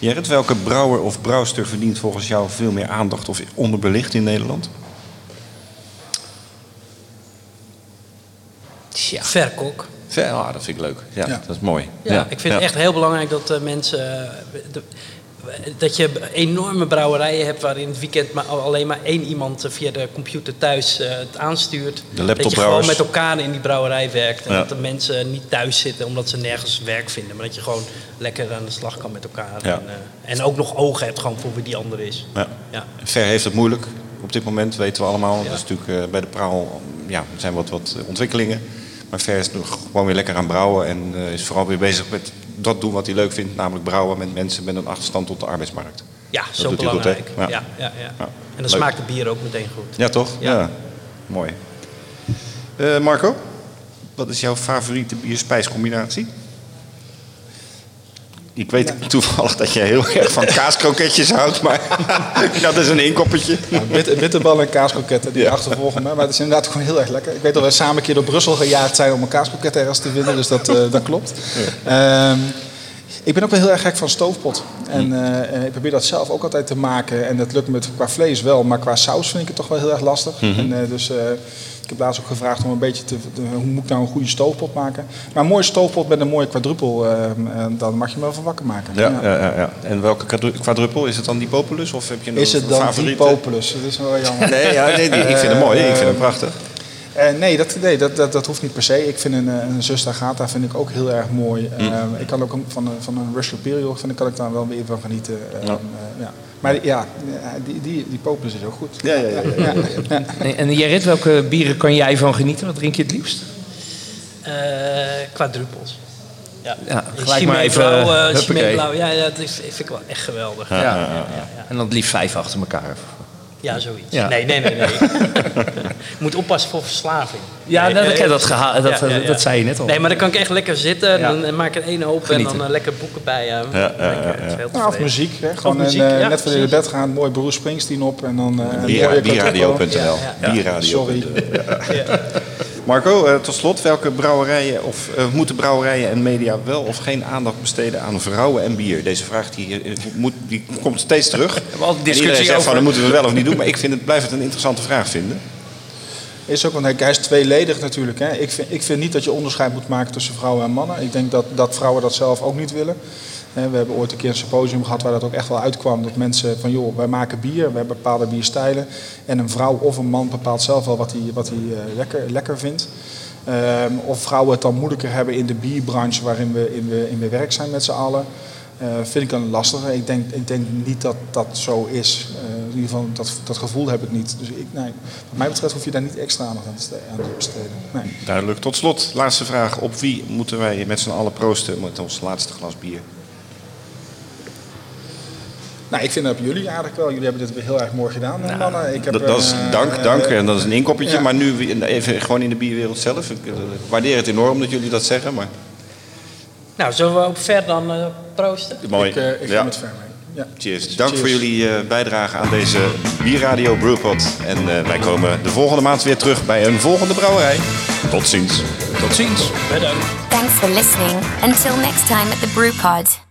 Gerrit, welke brouwer of brouwster verdient volgens jou veel meer aandacht of onderbelicht in Nederland? Ja. Verkok. Ja, dat vind ik leuk. Ja, dat is mooi. Ja, ik vind het echt heel belangrijk dat uh, mensen... Uh, de, dat je enorme brouwerijen hebt waarin het weekend maar alleen maar één iemand eh, via de computer thuis het aanstuurt. De dat je gewoon met elkaar in die brouwerij werkt. En dat de mensen niet thuis zitten omdat ze nergens werk vinden. Maar dat je gewoon lekker aan de slag kan met elkaar. En, en, ook nog ogen hebt gewoon voor wie die ander is. Ja. Ver heeft het moeilijk op dit moment, weten we allemaal. Dat is natuurlijk bij de praal ja, er zijn wat, wat ontwikkelingen. Maar Ver is nog gewoon weer lekker aan brouwen en uh, is vooral weer bezig met dat doen wat hij leuk vindt, namelijk brouwen met mensen met een achterstand tot de arbeidsmarkt. Ja, dat zo belangrijk. Goed, ja. Ja, ja, ja. En dan smaakt het bier ook meteen goed. Ja, toch? Ja. Mooi. Uh, Marco, wat is jouw favoriete bier-spijscombinatie? Ik weet toevallig dat je heel erg van kaaskroketjes houdt, maar dat is een inkoppertje. Ja, bitterbal en kaaskroketten, die ja. achtervolgen me. Maar het is inderdaad gewoon heel erg lekker. Ik weet dat we samen een keer door Brussel gejaagd zijn om een kaaskroket ergens te winnen, dus dat, uh, dat klopt. Ja. Um, ik ben ook wel heel erg gek van stoofpot. En uh, ik probeer dat zelf ook altijd te maken. En dat lukt me qua vlees wel, maar qua saus vind ik het toch wel heel erg lastig. Mm -hmm. en, uh, dus heb laatst ook gevraagd om een beetje te, hoe moet ik nou een goede stoofpot maken. Maar een mooie stoofpot met een mooie quadruppel, uh, dan mag je me wel van wakker maken. Ja, ja. Ja, ja, En welke quadruppel? Is het dan die Populus of heb je een Is het dan die Populus? Dat is wel jammer. nee, ja, nee die, ik vind hem mooi. Ik vind hem prachtig. Uh, nee, dat, nee dat, dat, dat, hoeft niet per se. Ik vind een, een Zus Agatha vind ik ook heel erg mooi. Mm. Uh, ik kan ook van, een, van een Russian Imperial vind ik, kan ik daar wel weer van genieten. Uh, ja. ja. Maar ja, die, die, die popus is ook goed. Ja, ja, ja. ja. ja. En Gerrit, welke bieren kan jij van genieten? Wat drink je het liefst? Uh, quadrupels. Ja, Ja, En gelijk maar even, Blauw, eh, Blauw, ja, ja, dat is, vind ik wel echt geweldig. Ja, ja, ja. En dan het liefst vijf achter elkaar. Ja, zoiets. Ja. Nee, nee, nee. nee. Je moet oppassen voor verslaving. Ja, Nee, dat, eh, dat, dat, dat, ja, ja, ja. dat zei je net al. Nee, maar dan kan ik echt lekker zitten en dan maak ik er één open Genieten. en dan eh, lekker boeken bij. Ja, ja, ja, Nou, of muziek, hè? gewoon muziek, een, eh, ja, net voor in bed gaan, mooi Bruce Springsteen op en dan eh, een Bier- Bierradio.nl. Bierradio. Sorry. Marco, eh, tot slot, welke brouwerijen of eh, moeten brouwerijen en media wel of geen aandacht besteden aan vrouwen en bier? Deze vraag die, eh, moet, die komt steeds terug. We hebben altijd discussie zegt over. van dat moeten we wel of niet doen, maar ik vind het, blijf het een interessante vraag vinden. Is ook, want hij is tweeledig natuurlijk. Hè. Ik, vind, ik vind niet dat je onderscheid moet maken tussen vrouwen en mannen. Ik denk dat, dat vrouwen dat zelf ook niet willen. We hebben ooit een keer een symposium gehad waar dat ook echt wel uitkwam. Dat mensen van joh, wij maken bier, we hebben bepaalde bierstijlen. En een vrouw of een man bepaalt zelf wel wat hij, wat hij eh, lekker, lekker vindt. Ehm, of vrouwen het dan moeilijker hebben in de bierbranche waarin we, in we, in we werk zijn met z'n allen. Eh, vind ik een lastige. Ik denk, ik denk niet dat dat zo is. Eh, in ieder geval, dat, dat gevoel heb ik niet. Dus ik, nee, wat mij betreft hoef je daar niet extra aandacht aan te besteden. Nee. Duidelijk. Tot slot, laatste vraag. Op wie moeten wij met z'n allen proosten met ons laatste glas bier? Nou, ik vind dat op jullie eigenlijk wel. Jullie hebben dit weer heel erg mooi gedaan, hè, mannen. Ik heb, Dat, dat is eh, dank, dank. eh, En dat is een inkoppertje. ja. Maar nu even gewoon in de bierwereld zelf. Ik eh, waardeer het enorm dat jullie dat zeggen. Maar Nou, zullen we ook ver dan eh, proosten? mooi. Ik, ik ga met ver mee. Ja. Cheers. Dank Cheers. voor jullie eh, bijdrage aan deze Bierradio Brewpot. En eh, wij komen de volgende maand weer terug bij een volgende brouwerij. Tot ziens. Tot ziens. Bedankt. Thanks for listening. Until next time at the Brew Pod.